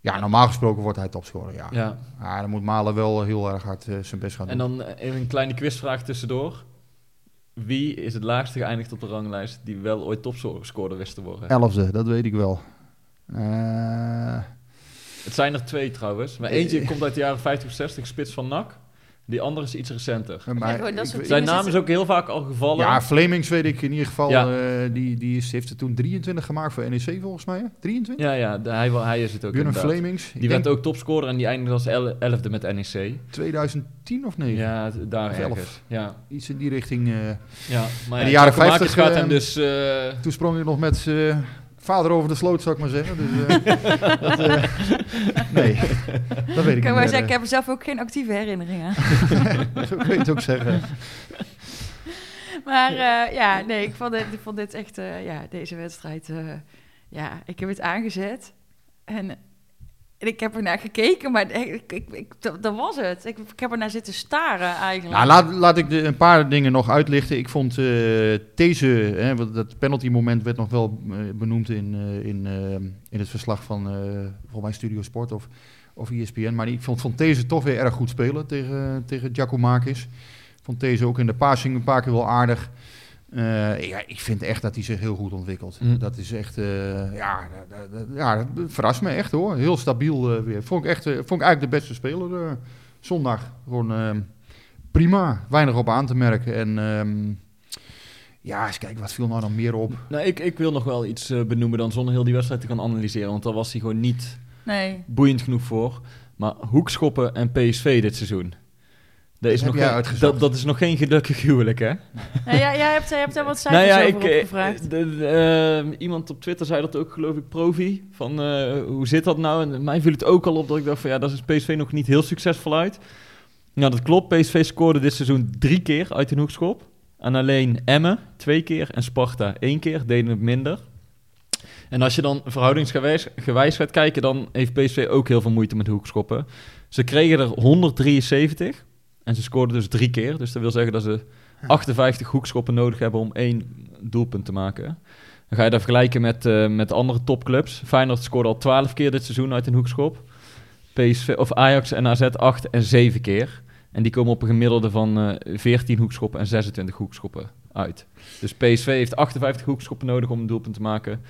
B: Ja, normaal gesproken wordt hij topscorer, ja.
D: Ja.
B: Ja, dan moet Malen wel heel erg hard eh, zijn best gaan doen.
D: En dan eh, even een kleine quizvraag tussendoor. Wie is het laagste geëindigd op de ranglijst die wel ooit topscorer wist te worden?
B: Elfde, dat weet ik wel. Eh,
D: Het zijn er twee trouwens. Maar eentje komt uit de jaren 50 of 60, spits van NAC. Die andere is iets recenter.
B: maar ik
D: Zijn naam is ook heel vaak al gevallen.
B: ja, Flemings weet ik in ieder geval.
D: Ja.
B: eh, die die is, heeft er toen 23 gemaakt voor NEC volgens mij. Hè? 23?
D: ja, ja de- hij, hij is het ook
B: Björn. Flemings.
D: Die werd ook topscorer en die eindigde als el- elfde met NEC.
B: 2010 of 9?
D: Ja, daar ergens.
B: elf.
D: Ja,
B: Iets in die richting. eh.
D: ja. Maar
B: In de jaren
D: Giacomakis
B: 50,
D: gaat hem
B: eh,
D: dus... eh,
B: Toen sprong hij nog met eh, vader over de sloot, zou ik maar zeggen. Dus, eh, dat, eh, nee, dat weet ik
A: Ik kan
B: niet.
A: maar zeggen, ik
B: eh.
A: heb er zelf ook geen actieve herinneringen.
B: Zo kun je het ook zeggen.
A: Maar eh, ja, nee, ik vond dit, ik vond dit echt, eh, ja, deze wedstrijd, eh, ja, ik heb het aangezet. En, en ik heb er naar gekeken, maar ik, ik, ik, dat, was het. Ik, ik heb er naar zitten staren eigenlijk.
B: Nou, laat, laat ik een paar dingen nog uitlichten. Ik vond eh, deze, hè, dat penalty moment werd nog wel eh, benoemd in, eh, in, in het verslag van volgens mij Studio Sport of, of ESPN. Maar ik vond, vond deze toch weer erg goed spelen tegen, tegen Giacomakis. Vond deze ook in de passing een paar keer wel aardig. Eh, ja, ik vind echt dat hij zich heel goed ontwikkelt.
D: Mm.
B: Dat is echt, eh, ja, ja, dat verrast me echt hoor. Heel stabiel eh, weer. Vond ik, echt, vond ik eigenlijk de beste speler eh, zondag. Gewoon ehm, prima, weinig op aan te merken. En ehm, ja, eens kijken, wat viel nou nog meer op?
D: nou, ik, ik wil nog wel iets benoemen dan zonder heel die wedstrijd te gaan analyseren. Want daar was hij gewoon niet
A: Nee.
D: boeiend genoeg voor. Maar hoekschoppen en PSV dit seizoen. Dat is, nog geen, dat, dat is nog geen gelukkig huwelijk, hè?
A: Ja, jij, hebt, jij hebt daar wat
D: nou
A: cijfers
D: ja,
A: over
D: ik, eh,
A: opgevraagd.
D: de- de, ehm, iemand op Twitter zei dat ook, geloof ik, Provi. Van eh, hoe zit dat nou? En mij viel het ook al op dat ik dacht van ja, dat is PSV nog niet heel succesvol uit. Nou, dat klopt. PSV scoorde dit seizoen drie keer uit een hoekschop. En alleen Emmen twee keer en Sparta één keer deden het minder. En als je dan verhoudingsgewijs gewijs gaat kijken, dan heeft PSV ook heel veel moeite met hoekschoppen. Ze kregen er 173 en ze scoorden dus drie keer. Dus dat wil zeggen dat ze 58 hoekschoppen nodig hebben om één doelpunt te maken. Dan ga je dat vergelijken met, eh, met andere topclubs. Feyenoord scoorde al 12 keer dit seizoen uit een hoekschop. PSV, of Ajax en AZ 8 en 7 keer. En die komen op een gemiddelde van eh 14 hoekschoppen en 26 hoekschoppen uit. Dus PSV heeft 58 hoekschoppen nodig om een doelpunt te maken.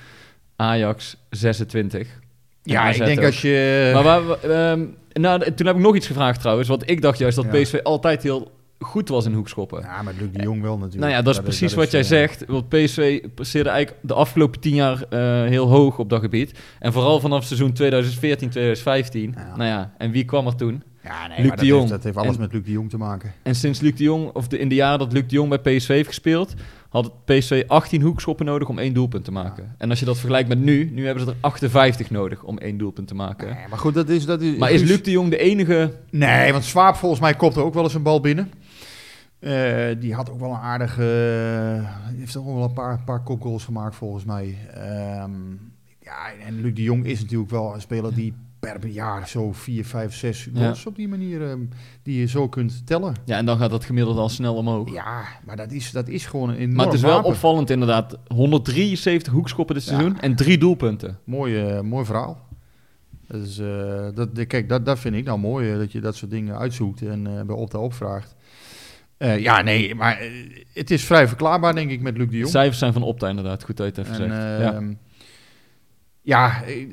D: Ajax 26. En
B: Ja, ik denk
D: ook.
B: als je...
D: Maar waar, we- ehm, nou, toen heb ik nog iets gevraagd trouwens. Want ik dacht juist dat
B: Ja.
D: PSV altijd heel goed was in hoekschoppen.
B: ja, maar Luc de Jong wel natuurlijk.
D: Nou ja, dat is precies wat jij
B: eh,
D: zegt. Want PSV passeerde eigenlijk de afgelopen tien jaar eh, heel hoog op dat gebied. En vooral vanaf seizoen 2014, 2015.
B: Ja.
D: Nou ja, en wie kwam er toen?
B: Ja, nee,
D: Luc
B: maar
D: de Jong.
B: Heeft, dat heeft alles
D: En-
B: met Luc de Jong te maken.
D: En sinds Luc de Jong, of de, in de jaren dat Luc de Jong bij PSV heeft gespeeld, had het PSV 18 hoekschoppen nodig om één doelpunt te maken. En als je dat vergelijkt met nu, nu hebben ze er 58 nodig om één doelpunt te maken.
B: Nee, maar goed, dat is... Dat is
D: Maar is Luc de Jong de enige...
B: Nee, want Swaap volgens mij kopte ook wel eens een bal binnen. Eh, die had ook wel een aardige... die heeft ook wel een paar, paar kopgoals gemaakt volgens mij. Ehm, ja, en Luc de Jong is natuurlijk wel een speler die per jaar zo 4, 5, 6 goals op die manier... ehm, die je zo kunt tellen.
D: Ja, en dan gaat dat gemiddelde al snel omhoog.
B: Ja, maar dat is, dat is gewoon een enorm
D: maar het is wel
B: wapen.
D: opvallend inderdaad. 173 hoekschoppen dit
B: Ja.
D: seizoen en drie doelpunten.
B: Mooi, eh, mooi verhaal. Eh, dat, de- kijk, dat, dat vind ik nou mooi, eh, dat je dat soort dingen uitzoekt en eh, bij Opta opvraagt. Eh, ja, nee, maar eh, het is vrij verklaarbaar, denk ik, met Luc de
D: De
B: Jong.
D: cijfers zijn van Opta inderdaad. Goed dat je het even
B: En,
D: zegt.
B: eh,
D: ja.
B: Ja. eh,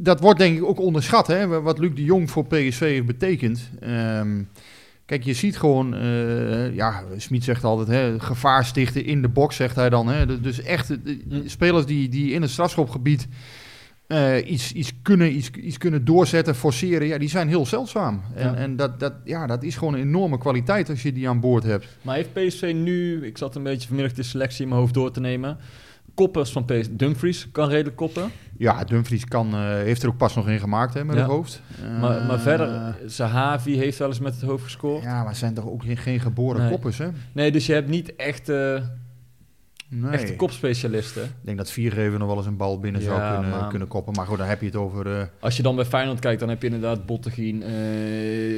B: dat wordt denk ik ook onderschat, hè, wat Luc de Jong voor PSV heeft betekend. Ehm, kijk, je ziet gewoon, eh, ja, Smit zegt altijd, hè, gevaar stichten in de box, zegt hij dan. Hè. Dus echt, eh, spelers die, die in het strafschopgebied iets, iets, kunnen, iets, iets kunnen doorzetten, forceren, ja, die zijn heel zeldzaam. En,
D: Ja.
B: en dat, dat, ja, dat is gewoon een enorme kwaliteit als je die aan boord hebt.
D: Maar heeft PSV nu, ik zat een beetje vanmiddag de selectie in mijn hoofd door te nemen. Koppers van PSV, Dumfries kan redelijk koppen.
B: Ja, Dumfries kan, eh, heeft er ook pas nog in gemaakt hè, met
D: Ja.
B: het hoofd.
D: maar, maar
B: Eh,
D: verder, Zahavi heeft wel eens met het hoofd gescoord.
B: Ja, maar zijn toch ook geen, geen geboren
D: Nee.
B: koppers, hè?
D: Nee, dus je hebt niet echt, eh,
B: Nee.
D: echte kopspecialisten.
B: Ik denk dat Viergever nog wel eens een bal binnen zou kunnen,
D: maar-
B: kunnen koppen. Maar goed, dan heb je het over...
D: Als je dan bij Feyenoord kijkt, dan heb je inderdaad Bottegien,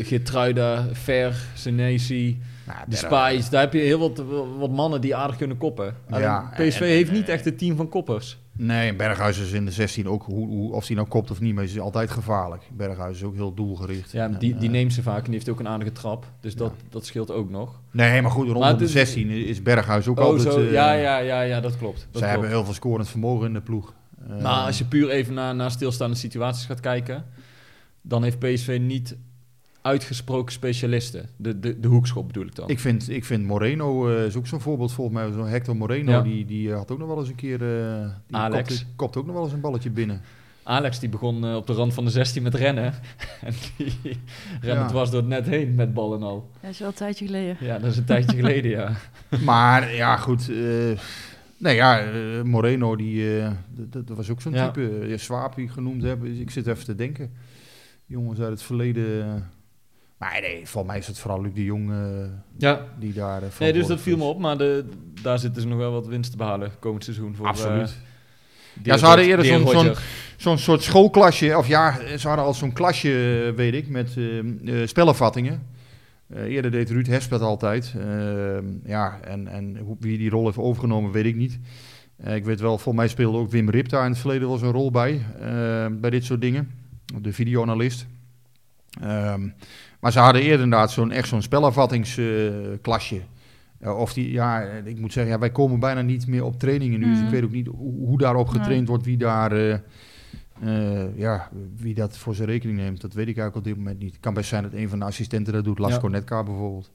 D: Geertruida, Ver, Senesi,
B: nou,
D: de
B: Berg-
D: Spice. Daar heb je heel wat, wat mannen die aardig kunnen koppen.
B: Ja,
D: PSV
B: en-
D: heeft
B: en-
D: niet echt een team van koppers.
B: Nee, Berghuis is in de 16 ook, hoe, hoe, of hij nou kopt of niet, maar is altijd gevaarlijk. Berghuis is ook heel doelgericht.
D: Ja,
B: En,
D: die, die
B: eh,
D: neemt ze vaak en die heeft ook een aardige trap. Dus dat, dat scheelt ook nog.
B: Nee, maar goed, rondom
D: Maar
B: de
D: het is-
B: 16 is Berghuis ook
D: Oh,
B: altijd...
D: zo.
B: eh,
D: ja, ja, ja, ja, dat klopt. Dat
B: Zij
D: klopt.
B: hebben heel veel scorend vermogen in de ploeg. Eh,
D: Maar als je puur even naar, naar stilstaande situaties gaat kijken, dan heeft PSV niet uitgesproken specialisten. De, de, de hoekschop bedoel ik dan.
B: ik, vind, ik vind Moreno eh, is ook zo'n voorbeeld volgens mij. Zo'n Hector Moreno,
D: Ja.
B: die, die eh, had ook nog wel eens een keer... eh die
D: Alex.
B: Kopte, kopte ook nog wel eens een balletje binnen.
D: Alex die begon op de rand van de 16 met rennen. en die rende
B: Ja.
D: dwars door het net heen met bal en al.
A: Dat is wel een tijdje geleden.
D: Ja, dat is een tijdje geleden, ja.
B: Maar ja, goed. eh nee, ja, Moreno, die, eh, dat- dat, was ook zo'n
D: Ja.
B: type. Uh, Swaap, die ik genoemd heb. Dus ik zit even te denken. Jongens uit het verleden. Maar nee, volgens mij is het vooral Luc de Jong eh,
D: Ja,
B: die daar. eh,
D: nee, dus dat viel me op. Maar de, daar zitten ze nog wel wat winst te behalen komend seizoen. Voor,
B: Absoluut.
D: eh,
B: Ja, ze hadden eerder zo'n-. Zo'n soort schoolklasje, of ja, ze hadden al zo'n klasje, weet ik, met eh eh, spellenvattingen. Eerder deed Ruud Hesp dat altijd. Eh, ja, en, en hoe, wie die rol heeft overgenomen, weet ik niet. Ik weet wel, volgens mij speelde ook Wim Rip daar in het verleden wel zo'n rol bij, bij dit soort dingen. De videoanalist. Ehm, maar ze hadden eerder inderdaad zo'n echt zo'n spelervattingsklasje. Ja, of die, ja, ik moet zeggen, ja, wij komen bijna niet meer op trainingen nu. Dus ik weet ook niet hoe, hoe daarop getraind wordt, wie daar, eh, eh, ja, wie dat voor zijn rekening neemt. Dat weet ik eigenlijk op dit moment niet. Het kan best zijn dat een van de assistenten dat doet, Lasco
D: Ja.
B: Netka bijvoorbeeld.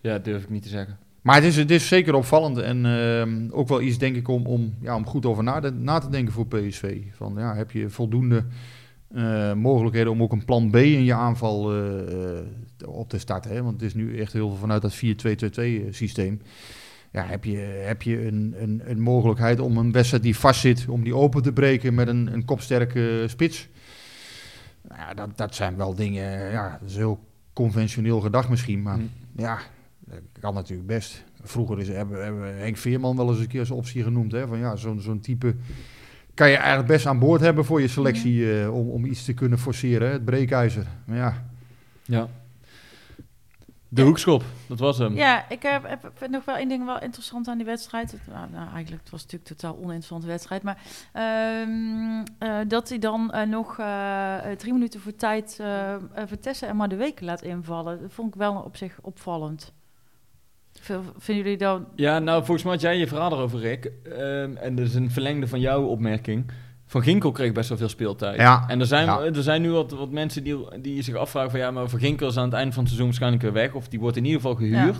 D: Ja, durf ik niet te zeggen.
B: Maar het is, het is zeker opvallend en ehm, ook wel iets, denk ik, om, om, ja, om goed over na, de- na te denken voor PSV. Van, ja, heb je voldoende eh, mogelijkheden om ook een plan B in je aanval eh, eh, op te starten? Hè? Want het is nu echt heel veel vanuit dat 4-2-2-2 systeem. Ja, heb je, heb je een, een, een mogelijkheid om een wedstrijd die vastzit, om die open te breken met een, een kopsterke spits? Nou ja, dat, dat zijn wel dingen, ja, dat is heel conventioneel gedacht misschien, maar
D: Hm.
B: ja, dat kan natuurlijk best. Vroeger is, hebben, hebben we Henk Veerman wel eens een keer als optie genoemd. Hè? Van ja, zo'n zo'n type kan je eigenlijk best aan boord hebben voor je selectie eh, om, om iets te kunnen forceren, hè? het breekijzer. Maar ja,
D: Ja. De
A: Ja.
D: hoekschop, dat was hem.
A: Ja, ik heb, heb, vind nog wel één ding wel interessant aan die wedstrijd. Het, nou, nou, eigenlijk, het was natuurlijk een totaal oninteressante wedstrijd. Maar ehm, eh, dat hij dan eh, nog drie minuten voor tijd Vitesse en maar de weken laat invallen. Dat vond ik wel op zich opvallend. V- Vinden jullie dan...
D: Ja, nou, volgens mij had jij je verhaal erover, Rick. Ehm, en dat is een verlengde van jouw opmerking. Van Ginkel kreeg best wel veel speeltijd.
B: Ja,
D: En er zijn,
B: ja.
D: er zijn nu wat, wat mensen die, die zich afvragen van... Ja, maar Van Ginkel is aan het einde van het seizoen waarschijnlijk weer weg. Of die wordt in ieder geval gehuurd.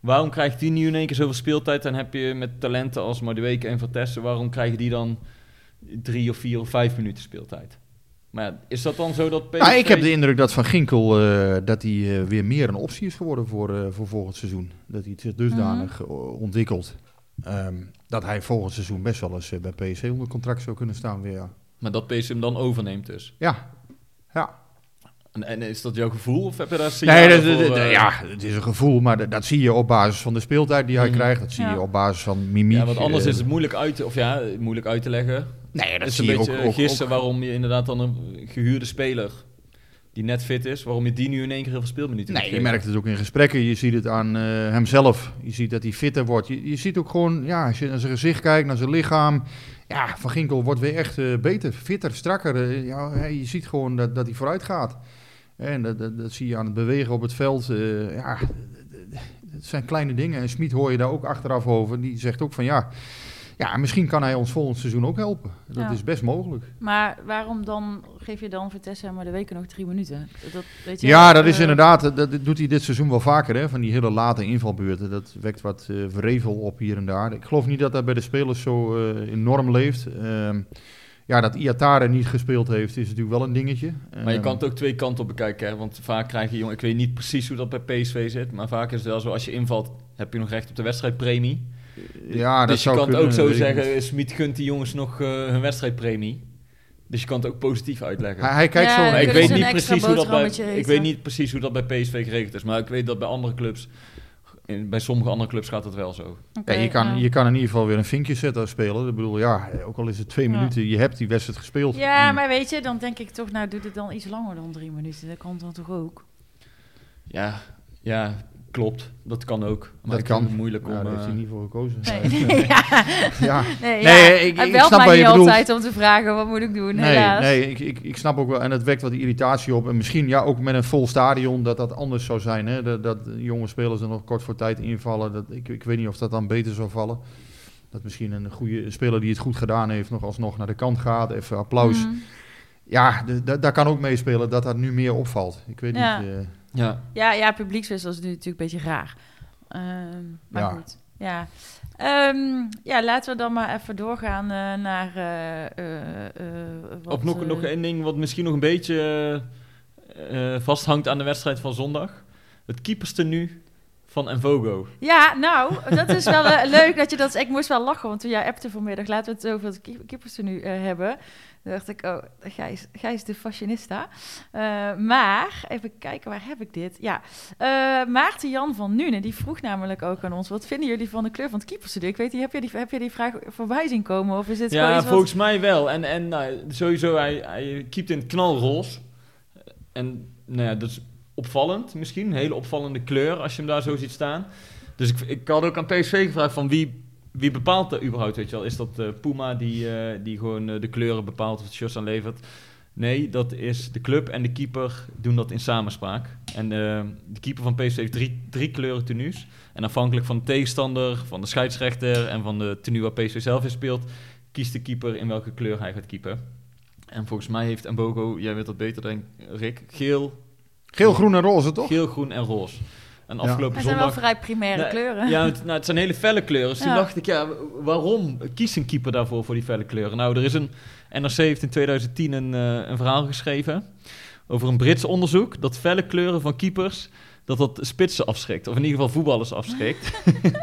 D: Waarom krijgt die nu in één keer zoveel speeltijd? En heb je met talenten als Madueke en Vertessen... Waarom krijgen die dan drie of vier of vijf minuten speeltijd? Maar ja, is dat dan zo dat PSV...
B: Nou, ik heb de indruk dat Van Ginkel eh, dat hij eh, weer meer een optie is geworden voor, eh, voor volgend seizoen. Dat hij het zich dusdanig
A: Mhm.
B: ontwikkelt. Ehm, dat hij volgend seizoen best wel eens bij PSV onder contract zou kunnen staan weer. Ja,
D: Maar dat PSV hem dan overneemt dus.
B: ja. ja.
D: En, en is dat jouw gevoel? Of heb je daar
B: Nee,
D: signalen
B: dat, dat-
D: voor,
B: dat- ja, het is een gevoel, maar dat, zie je op basis van de speeltijd die hij
D: Mhm.
B: krijgt. Dat zie
A: Ja.
B: je op basis van mimiek.
D: Ja, want anders is het moeilijk uit, te, of ja, moeilijk uit te leggen.
B: Nee, dat
D: is een
B: ook,
D: beetje
B: ook, ook-
D: waarom je inderdaad dan een gehuurde speler die net fit is, waarom je die nu in één keer heel veel speelminuten
B: Nee, je merkt het ook in gesprekken. Je ziet het aan eh, hemzelf. Je ziet dat hij fitter wordt. Je, je ziet ook gewoon, ja, als je naar zijn gezicht kijkt, naar zijn lichaam. Ja, Van Ginkel wordt weer echt eh, beter, fitter, strakker. Eh, ja, je ziet gewoon dat, dat hij vooruit gaat. En dat, dat, dat zie je aan het bewegen op het veld. Ja, het zijn kleine dingen. En Smit hoor je daar ook achteraf over. Die zegt ook van ja, Ja, en misschien kan hij ons volgend seizoen ook helpen. Dat
A: Ja.
B: is best mogelijk.
A: Maar waarom dan geef je dan Vitesse maar de weken nog drie minuten? Dat, weet je,
B: Ja, dat is
A: eh,
B: inderdaad, dat, dat doet hij dit seizoen wel vaker, hè, van die hele late invalbeurten. Dat wekt wat eh verrevel op hier en daar. Ik geloof niet dat dat bij de spelers zo eh, enorm leeft. Ehm, ja, dat Iatare niet gespeeld heeft, is natuurlijk wel een dingetje.
D: Maar je
B: Ehm,
D: kan het ook twee kanten op bekijken. Hè? Want vaak krijg je, jongen, ik weet niet precies hoe dat bij PSV zit. Maar vaak is het wel zo, als je invalt, heb je nog recht op de wedstrijdpremie.
B: Ja, dat
D: dus je
B: zou
D: kan het ook zo zeggen, Smit gunt die jongens nog eh, hun wedstrijdpremie. Dus je kan het ook positief uitleggen.
B: Hij, hij kijkt
A: Ja,
B: zo...
D: ik weet, niet
A: een
D: precies hoe dat bij, ik weet niet precies hoe dat bij PSV geregeld is. Maar ik weet dat bij andere clubs, in, bij sommige andere clubs gaat dat wel zo.
A: oké,
B: Ja, je, kan,
A: ja.
B: je kan in ieder geval weer een vinkje zetten als speler. Ik bedoel, ja, ook al is het twee
A: Ja.
B: minuten, je hebt die wedstrijd gespeeld.
A: Ja,
B: En-
A: maar weet je, dan denk ik toch, nou doe het dan iets langer dan drie minuten. Dat kan dan toch ook?
D: Ja, ja, klopt. Dat kan ook. Maar
B: Dat
D: ik vind
B: kan.
D: het moeilijk om...
B: Ja, daar heeft
D: eh,
B: hij niet voor gekozen.
A: Nee, nee, ja.
B: Ja.
A: nee,
B: ik- ik snap
A: mij
B: wat je
A: niet
B: bedoelt.
A: altijd om te vragen, wat moet ik doen,
B: Nee,
A: helaas.
B: nee ik, ik, ik snap ook wel. En het wekt wat irritatie op. En misschien ja, ook met een vol stadion dat dat anders zou zijn. Hè? Dat, dat jonge spelers er nog kort voor tijd invallen. Dat, ik, ik weet niet of dat dan beter zou vallen. Dat misschien een goede speler die het goed gedaan heeft nog alsnog naar de kant gaat. Even applaus.
A: Mm.
B: Ja, daar kan ook meespelen dat dat nu meer opvalt. Ik weet
A: Ja.
B: niet. eh,
D: ja.
A: Ja, ja, publiekswissel is nu natuurlijk een beetje raar. Ehm, maar
B: Ja.
A: goed, ja. Ehm, ja, laten we dan maar even doorgaan eh, naar... eh, eh, wat,
D: Of nog, nog één ding wat misschien nog een beetje vasthangt aan de wedstrijd van zondag. Het keeperstenu van Envogo.
A: Ja, nou, dat is wel leuk dat je dat... Ik moest wel lachen, want toen jij appte vanmiddag... laten we het over het keep- keeperstenu eh hebben. Toen dacht ik, oh, Gijs, Gijs de fashionista. Eh, maar, even kijken, waar heb ik dit? Ja, eh, Maarten Jan van Nuenen, die vroeg namelijk ook aan ons... wat vinden jullie van de kleur van het keeperstenu? Ik weet niet, heb je die, heb je die vraag voorbij zien komen? Of is dit gewoon
D: Ja,
A: wat-
D: volgens mij wel. En, en nou, sowieso, hij, hij keept in het knalroze. En nou ja, dat is opvallend misschien. Een hele opvallende kleur als je hem daar zo ziet staan. Dus ik, ik had ook aan PSV gevraagd van wie, wie bepaalt dat überhaupt, weet je wel? Is dat eh, Puma die, eh, die gewoon eh, de kleuren bepaalt of het shirts aanlevert? Nee, dat is de club en de keeper doen dat in samenspraak. En de keeper van PSV heeft drie, drie kleuren tenues. En afhankelijk van de tegenstander, van de scheidsrechter en van de tenue waar PSV zelf in speelt, kiest de keeper in welke kleur hij gaat keepen. En volgens mij heeft Mbogo, jij weet dat beter dan Rick, geel,
B: geel, groen en roze, toch?
D: geel, groen en roze. En
B: Ja.
D: afgelopen
A: Het zijn wel vrij primaire kleuren.
D: Ja, het, nou, het zijn hele felle kleuren. Dus toen
A: Ja.
D: dacht ik, ja, waarom kiest een keeper daarvoor voor die felle kleuren? Nou, er is een... NRC heeft in 2010 een, eh, een verhaal geschreven over een Brits onderzoek dat felle kleuren van keepers dat dat spitsen afschrikt. Of in ieder geval voetballers afschrikt.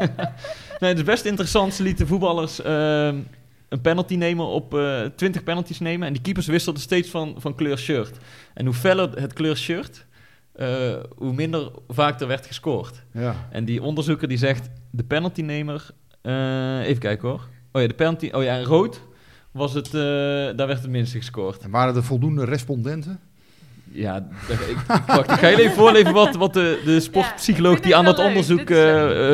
D: nee, het is best interessant. Ze lieten voetballers ehm, een penalty nemen op eh 20 penalties nemen. En die keepers wisselden steeds van, van kleur shirt. En hoe feller het kleur shirt, eh, hoe minder vaak er werd gescoord.
B: Ja.
D: En die onderzoeker die zegt, de penaltynemer... eh, even kijken hoor. Oh ja, de penalty... Oh ja, rood was het... eh, daar werd het minste gescoord.
B: En waren er voldoende respondenten?
D: Ja, ik, ik, wacht, ik ga je even voorlezen wat, wat de, de sportpsycholoog
A: Ja,
D: die aan
A: het
D: dat
A: leuk.
D: onderzoek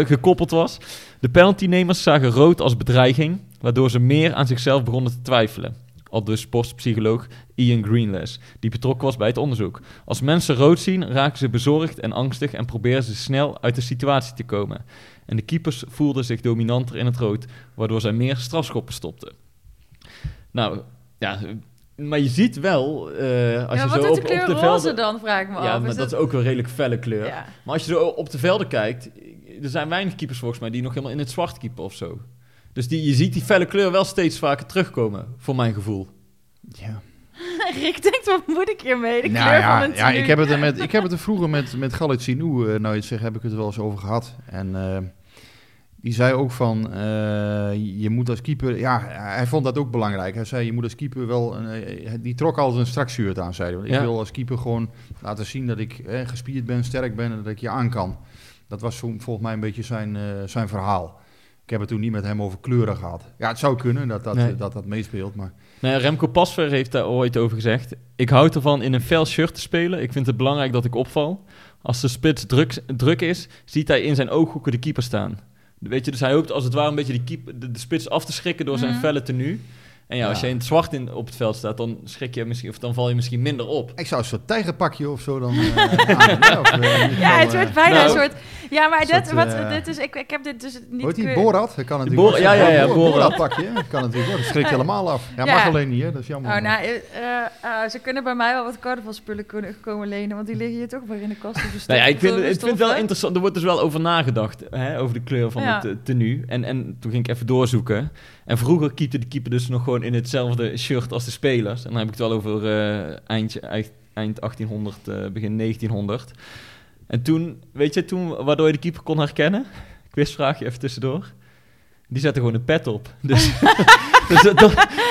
D: gekoppeld was. De penaltynemers zagen rood als bedreiging, waardoor ze meer aan zichzelf begonnen te twijfelen. Al dus sportpsycholoog Ian Greenless, die betrokken was bij het onderzoek. Als mensen rood zien, raken ze bezorgd en angstig en proberen ze snel uit de situatie te komen. En de keepers voelden zich dominanter in het rood, waardoor zij meer strafschoppen stopten. Nou, ja, maar je ziet wel, eh, als
A: ja,
D: je
A: wat
D: zo op,
A: de kleur
D: op de
A: roze
D: velden...
A: dan, vraag ik me
D: Ja,
A: af.
D: maar
A: Is
D: dat is ook een redelijk felle kleur.
A: Ja.
D: Maar als je zo op de velden kijkt, er zijn weinig keepers volgens mij die nog helemaal in het zwart keepen of zo. Dus die, je ziet die felle kleur wel steeds vaker terugkomen, voor mijn gevoel.
B: Ja.
A: Rick denkt, wat moet ik hiermee? De
B: Nou
A: kleur
B: ja,
A: van een
B: ja ik, heb het er met, ik heb het er vroeger met, met Galit Sinou, eh, nou je zegt, heb ik het er wel eens over gehad. En eh, die zei ook van, eh, je moet als keeper, ja, hij vond dat ook belangrijk. Hij zei, je moet als keeper wel, een, die trok altijd een strak shirt aan, zei hij. Want Ik
D: Ja.
B: wil als keeper gewoon laten zien dat ik eh, gespierd ben, sterk ben en dat ik je aan kan. Dat was zo- volgens mij een beetje zijn, eh, zijn verhaal. Ik heb het toen niet met hem over kleuren gehad. Ja, het zou kunnen dat dat,
D: Nee.
B: dat, dat meespeelt, maar...
D: Ja, Remco Pasver heeft daar ooit over gezegd. Ik houd ervan in een fel shirt te spelen. Ik vind het belangrijk dat ik opval. Als de spits druk, druk is, ziet hij in zijn ooghoeken de keeper staan. Weet je, dus hij hoopt als het ware een beetje de, de spits af te schrikken door zijn
A: Mhm.
D: felle tenue. En ja, als je in het zwart in, op het veld staat, dan schrik je misschien, of dan val je misschien minder op.
B: Ik zou een soort tijgerpakje of zo dan eh, aan, hè, of, eh,
A: Ja, het
B: eh,
A: wordt bijna
D: nou,
A: een soort... Ja, maar
B: soort,
A: dit, wat,
B: eh,
A: dit is... Ik, ik heb dit dus niet...
B: Hoort die Borat? Dat kan
D: Bor-
B: natuurlijk
D: ja, ja, ja,
B: Borat
D: Borat.
B: pakje? Dat kan natuurlijk worden. Dat schrikt
A: Ja.
B: helemaal af. Ja,
A: Ja.
B: mag alleen niet, hè? Dat is jammer.
A: Oh, nou, eh, eh, eh, ze kunnen bij mij wel wat carnavalspullen kunnen komen lenen, want die liggen hier toch weer in de kast.
D: Nou ja, ik vind, ik vind het wel interessant. Er wordt dus wel over nagedacht, hè, over de kleur van
A: Ja.
D: het eh, tenue. En, en toen ging ik even doorzoeken. En vroeger keepte de keeper dus nog gewoon in hetzelfde shirt als de spelers. En dan heb ik het wel over eh, eind, eind, eind 1800, eh, begin 1900. En toen, weet je, toen, waardoor je de keeper kon herkennen? Quizvraagje even tussendoor. Die zette gewoon een pet op. Dus, dus dat,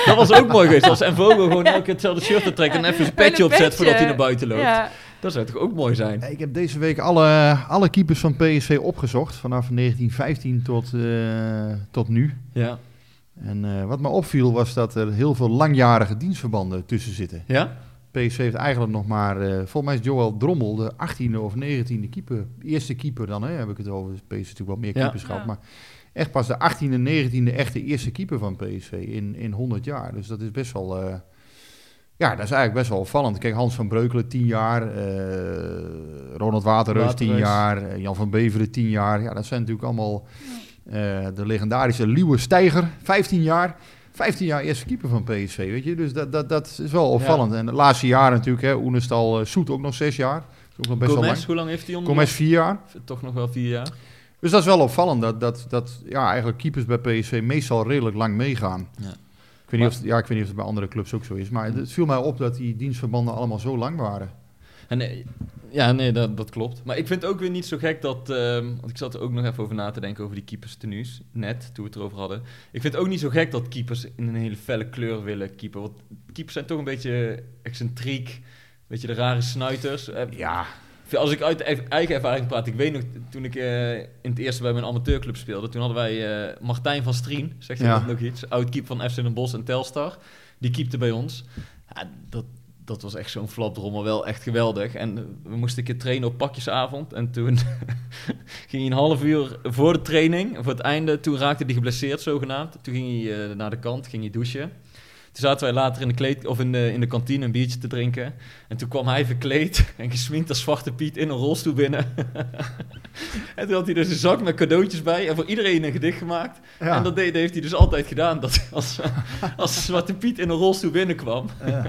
D: dat was ook mooi geweest. Als Envogo gewoon elke keer hetzelfde shirt te trekken en even zijn
A: Gewoon
D: petje
A: een
D: opzet voordat hij naar buiten loopt.
A: Ja,
D: Dat zou toch ook mooi zijn?
B: Ik heb deze week alle, alle keepers van PSV opgezocht. Vanaf 1915 tot, eh, tot nu.
D: Ja.
B: En eh, wat me opviel was dat er heel veel langjarige dienstverbanden tussen zitten.
D: Ja?
B: PSV heeft eigenlijk nog maar, eh, volgens mij is Joël Drommel de 18e of 19e keeper. Eerste keeper dan, hè, heb ik het over. PSV heeft natuurlijk wel meer
D: Ja.
B: keepers gehad.
A: Ja.
B: Maar echt pas de 18e en 19e echte eerste keeper van PSV in, in 100 jaar. Dus dat is best wel... eh, ja, dat is eigenlijk best wel opvallend. Kijk, Hans van Breukelen 10 jaar, eh, Ronald Waterreus 10
D: Waterreus.
B: jaar, Jan van Beveren 10 jaar. Ja, dat zijn natuurlijk allemaal de legendarische Liewe Steiger 15 jaar. 15 jaar eerste keeper van PSV, weet je. Dus dat, dat, dat is wel opvallend. En de laatste jaren natuurlijk, hè, Oenestal, eh, Soet ook nog 6 jaar. Dat is ook nog best wel lang.
D: hoe lang heeft hij onder?
B: Gomez 4 jaar.
D: Toch nog wel vier jaar.
B: Dus dat is wel opvallend dat, dat, dat ja, eigenlijk keepers bij PSV meestal redelijk lang meegaan.
D: Ja.
B: Ik weet, niet of, ja, ik weet niet of het bij andere clubs ook zo is. Maar het viel mij op dat die dienstverbanden allemaal zo lang waren.
D: En, nee, ja, nee, dat, dat klopt. Maar ik vind het ook weer niet zo gek dat... ehm, want ik zat er ook nog even over na te denken over die keepers tenues. Net, toen we het erover hadden. Ik vind het ook niet zo gek dat keepers in een hele felle kleur willen keeper. Want keepers zijn toch een beetje excentriek. Beetje de rare snuiters. Eh,
B: Ja,
D: Als ik uit eigen ervaring praat, ik weet nog, toen ik eh, in het eerste bij mijn amateurclub speelde, toen hadden wij eh, Martijn van Strien, zegt je
B: Ja.
D: dat nog iets? Oud-keep van FC Den Bosch en Telstar. Die keepte bij ons. Ja, dat, dat was echt zo'n flapdrommel, wel echt geweldig. En eh, we moesten een keer trainen op pakjesavond. En toen ging hij een half uur voor de training, voor het einde, toen raakte hij geblesseerd zogenaamd. Toen ging hij eh, naar de kant, ging hij douchen. Toen zaten wij later in de, kleed, of in de, in de kantine een biertje te drinken. En toen kwam hij verkleed en gesminkt als Zwarte Piet in een rolstoel binnen. en toen had hij dus een zak met cadeautjes bij en voor iedereen een gedicht gemaakt.
B: ja.
D: En dat, deed, heeft hij dus altijd gedaan, dat als, als Zwarte Piet in een rolstoel binnenkwam.
B: ja.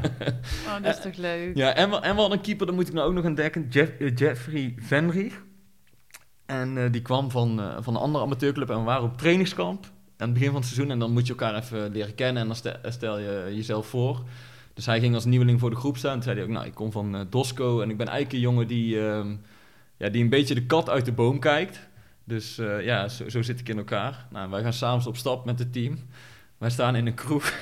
A: oh, dat is toch leuk.
D: Ja, en, we- en we hadden een keeper, dat moet ik nou ook nog ontdekken, Jeff, eh, Jeffrey Venrich. En eh, die kwam van, eh, van een andere amateurclub en we waren op trainingskamp aan het begin van het seizoen. En dan moet je elkaar even leren kennen en dan stel, stel je jezelf voor. Dus hij ging als nieuweling voor de groep staan. Toen zei hij ook, nou, ik kom van eh, Dosco en ik ben eigenlijk een jongen die, ehm, ja, die een beetje de kat uit de boom kijkt. Dus eh, ja, zo, zo zit ik in elkaar. Nou, wij gaan s'avonds op stap met het team. Wij staan in een kroeg.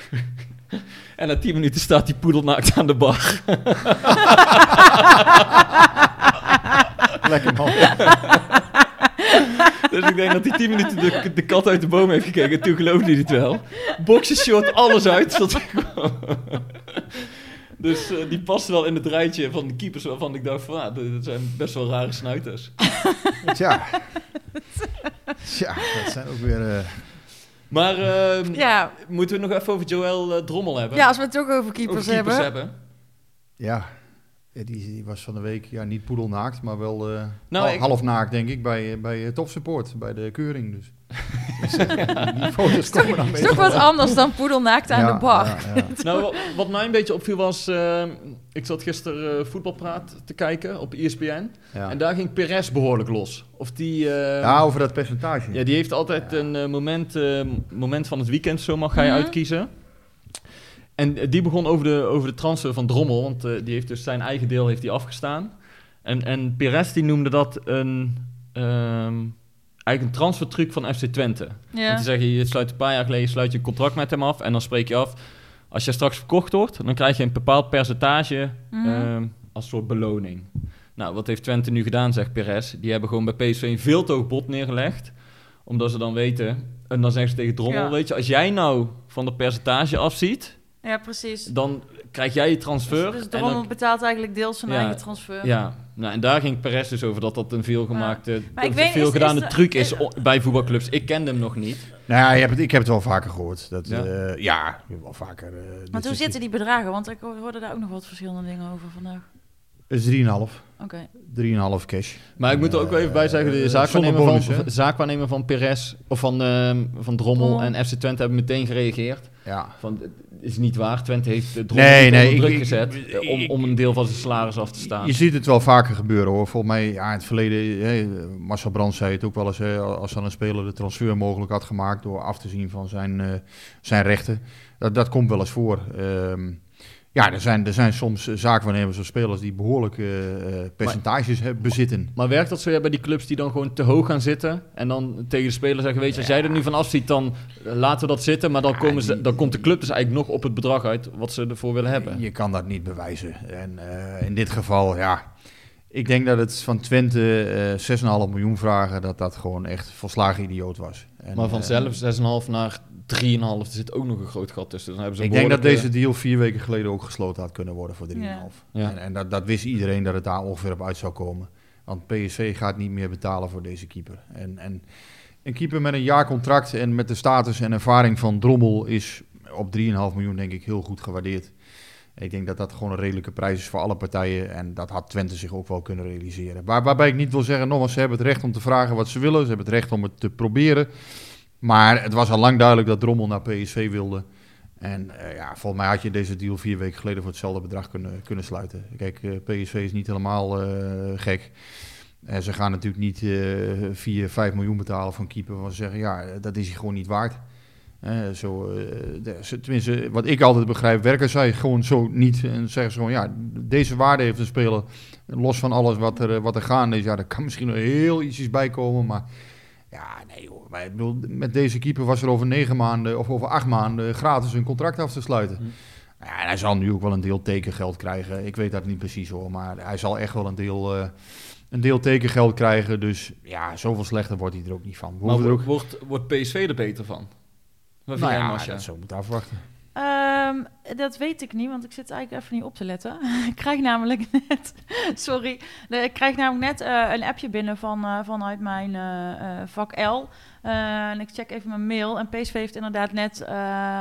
D: en na tien minuten staat die poedelnaakt aan de bar.
B: Lekker man.
D: Dus ik denk dat hij 10 minuten de, de kat uit de boom heeft gekeken. En toen geloofde hij het wel. Boxershort, alles uit. Dus eh, die past wel in het rijtje van de keepers waarvan ik dacht van... Ah, dat zijn best wel rare snuiters.
B: Tja. Tja, dat zijn ook weer... eh,
D: Maar ehm,
A: Ja.
D: moeten we nog even over Joël eh, Drommel hebben?
A: ja, als we het toch over keepers,
D: Over keepers
A: hebben.
D: hebben.
B: Ja, die, die was van de week ja, niet poedelnaakt, maar wel
D: Nou, ik-
B: half naakt, denk ik, bij, bij eh, Top Support, bij de keuring. Dus. Dus, eh, die foto's komen dan
A: Het is toch wat anders dan poedelnaakt aan
B: Ja,
A: de bar.
B: ja, ja.
D: Nou, wat, wat mij een beetje opviel was... eh, ik zat gisteren eh, voetbalpraat te kijken op ESPN.
B: Ja.
D: En daar ging Perez behoorlijk los. Of die... eh,
B: Ja, over dat percentage.
D: Ja, die heeft altijd een moment, eh, moment van het weekend, zo mag hij uitkiezen. En die begon over de, over de transfer van Drommel, want eh, die heeft dus zijn eigen deel heeft hij afgestaan. En, en Perez die noemde dat een, ehm, eigenlijk een transfertruc van FC Twente. Want
A: Ja.
D: die zeggen, je sluit een paar jaar geleden sluit je een contract met hem af en dan spreek je af, als je straks verkocht wordt, dan krijg je een bepaald percentage
A: Mhm.
D: ehm, als soort beloning. Nou, wat heeft Twente nu gedaan, zegt Perez? Die hebben gewoon bij PSV een veel te hoog bod neergelegd. Omdat ze dan weten... En dan zeggen ze tegen Drommel,
A: Ja.
D: weet je... Als jij nou van de percentage afziet...
A: Ja, precies.
D: Dan krijg jij je transfer.
A: Dus
D: en
A: Drommel
D: dan-
A: betaalt eigenlijk deels zijn
D: Ja.
A: eigen transfer.
D: Ja, nou, en daar ging Perez dus over dat dat een veelgemaakte,
A: Maar ik
D: een
A: weet- is-
D: veelgedane
A: is er-
D: truc is bij voetbalclubs. Ik kende hem nog niet.
B: Nou ja, je hebt het, ik heb het wel vaker gehoord. Dat,
D: Ja?
B: ja, ja wel vaker. eh,
A: Maar hoe zitten die bedragen? Want ik hoorde daar ook nog wat verschillende dingen over vandaag.
B: Het is 3,5.
A: Oké.
B: 3,5 cash.
D: Maar ik moet er ook wel even bij zeggen, de
B: Eh,
D: zaakwaarnemer,
B: bonus,
D: van, zaakwaarnemer van Perez, of van, ehm, van Drommel
A: Drommel.
D: en FC Twente hebben meteen gereageerd.
B: Ja.
D: Van, het is niet waar, Twente heeft de Drommel
B: Nee,
D: niet
B: nee,
D: onder druk
B: ik-
D: gezet
B: ik-
D: eh, om,
B: ik-
D: om een deel van zijn salaris af te staan.
B: Je ziet het wel vaker gebeuren hoor. Volgens mij, ja, in het verleden, hè, Marcel Brands zei het ook wel eens, hè, als dan een speler de transfer mogelijk had gemaakt door af te zien van zijn, eh, zijn rechten. Dat, dat komt wel eens voor. Ehm, ja, er zijn, er zijn soms eh, zaakwaarnemers of spelers die behoorlijke eh, eh, percentages bezitten.
D: Maar werkt dat zo ja, bij die clubs die dan gewoon te hoog gaan zitten en dan tegen de speler zeggen, weet je, als jij er nu van afziet, dan laten we dat zitten. Maar dan, komen ze, dan komt de club dus eigenlijk nog op het bedrag uit wat ze ervoor willen hebben.
B: Je kan dat niet bewijzen. En in dit geval, ja. Ik denk dat het van Twente eh 6,5 miljoen vragen, dat dat gewoon echt volslagen idioot was. En,
D: Maar van
B: eh,
D: zelf 6,5 naar 3,5, er zit ook nog een groot gat tussen. Dan hebben ze
B: Ik denk dat deze deal vier weken geleden ook gesloten had kunnen worden voor 3,5.
A: Ja.
D: Ja.
B: En, en dat, dat wist iedereen dat het daar ongeveer op uit zou komen. Want PSV gaat niet meer betalen voor deze keeper. En, en een keeper met een jaarcontract en met de status en ervaring van Drommel is op 3,5 miljoen denk ik heel goed gewaardeerd. Ik denk dat dat gewoon een redelijke prijs is voor alle partijen. En dat had Twente zich ook wel kunnen realiseren. Waar, waarbij ik niet wil zeggen, nogmaals, ze hebben het recht om te vragen wat ze willen. Ze hebben het recht om het te proberen. Maar het was al lang duidelijk dat Drommel naar PSV wilde. En eh, ja, volgens mij had je deze deal vier weken geleden voor hetzelfde bedrag kunnen, kunnen sluiten. Kijk, eh, PSV is niet helemaal eh, gek. En ze gaan natuurlijk niet eh 4, 5 miljoen betalen een keeper. Want ze zeggen, ja, dat is hij gewoon niet waard. Zo, tenminste, wat ik altijd begrijp, werken zij gewoon zo niet. En zeggen ze gewoon, ja, deze waarde heeft een speler. Los van alles wat er, wat er gaande is. Ja, er kan misschien nog heel ietsjes bij komen. Maar ja, nee hoor. Maar ik bedoel, met deze keeper was er over negen maanden of over acht maanden gratis een contract af te sluiten. Ja, en hij zal nu ook wel een deel tekengeld krijgen. Ik weet dat niet precies hoor. Maar hij zal echt wel een deel, eh, een deel tekengeld krijgen. Dus ja, zoveel slechter wordt hij er ook niet van. We
D: Maar
B: ook...
D: wordt, wordt PSV er beter van? Wat
B: Nou ja, dat zo moeten afwachten.
A: Ehm, dat weet ik niet, want ik zit eigenlijk even niet op te letten. ik krijg namelijk net, sorry, ik krijg namelijk net een appje binnen van, eh, vanuit mijn eh, eh, vak L. En ik check even mijn mail. En PSV heeft inderdaad net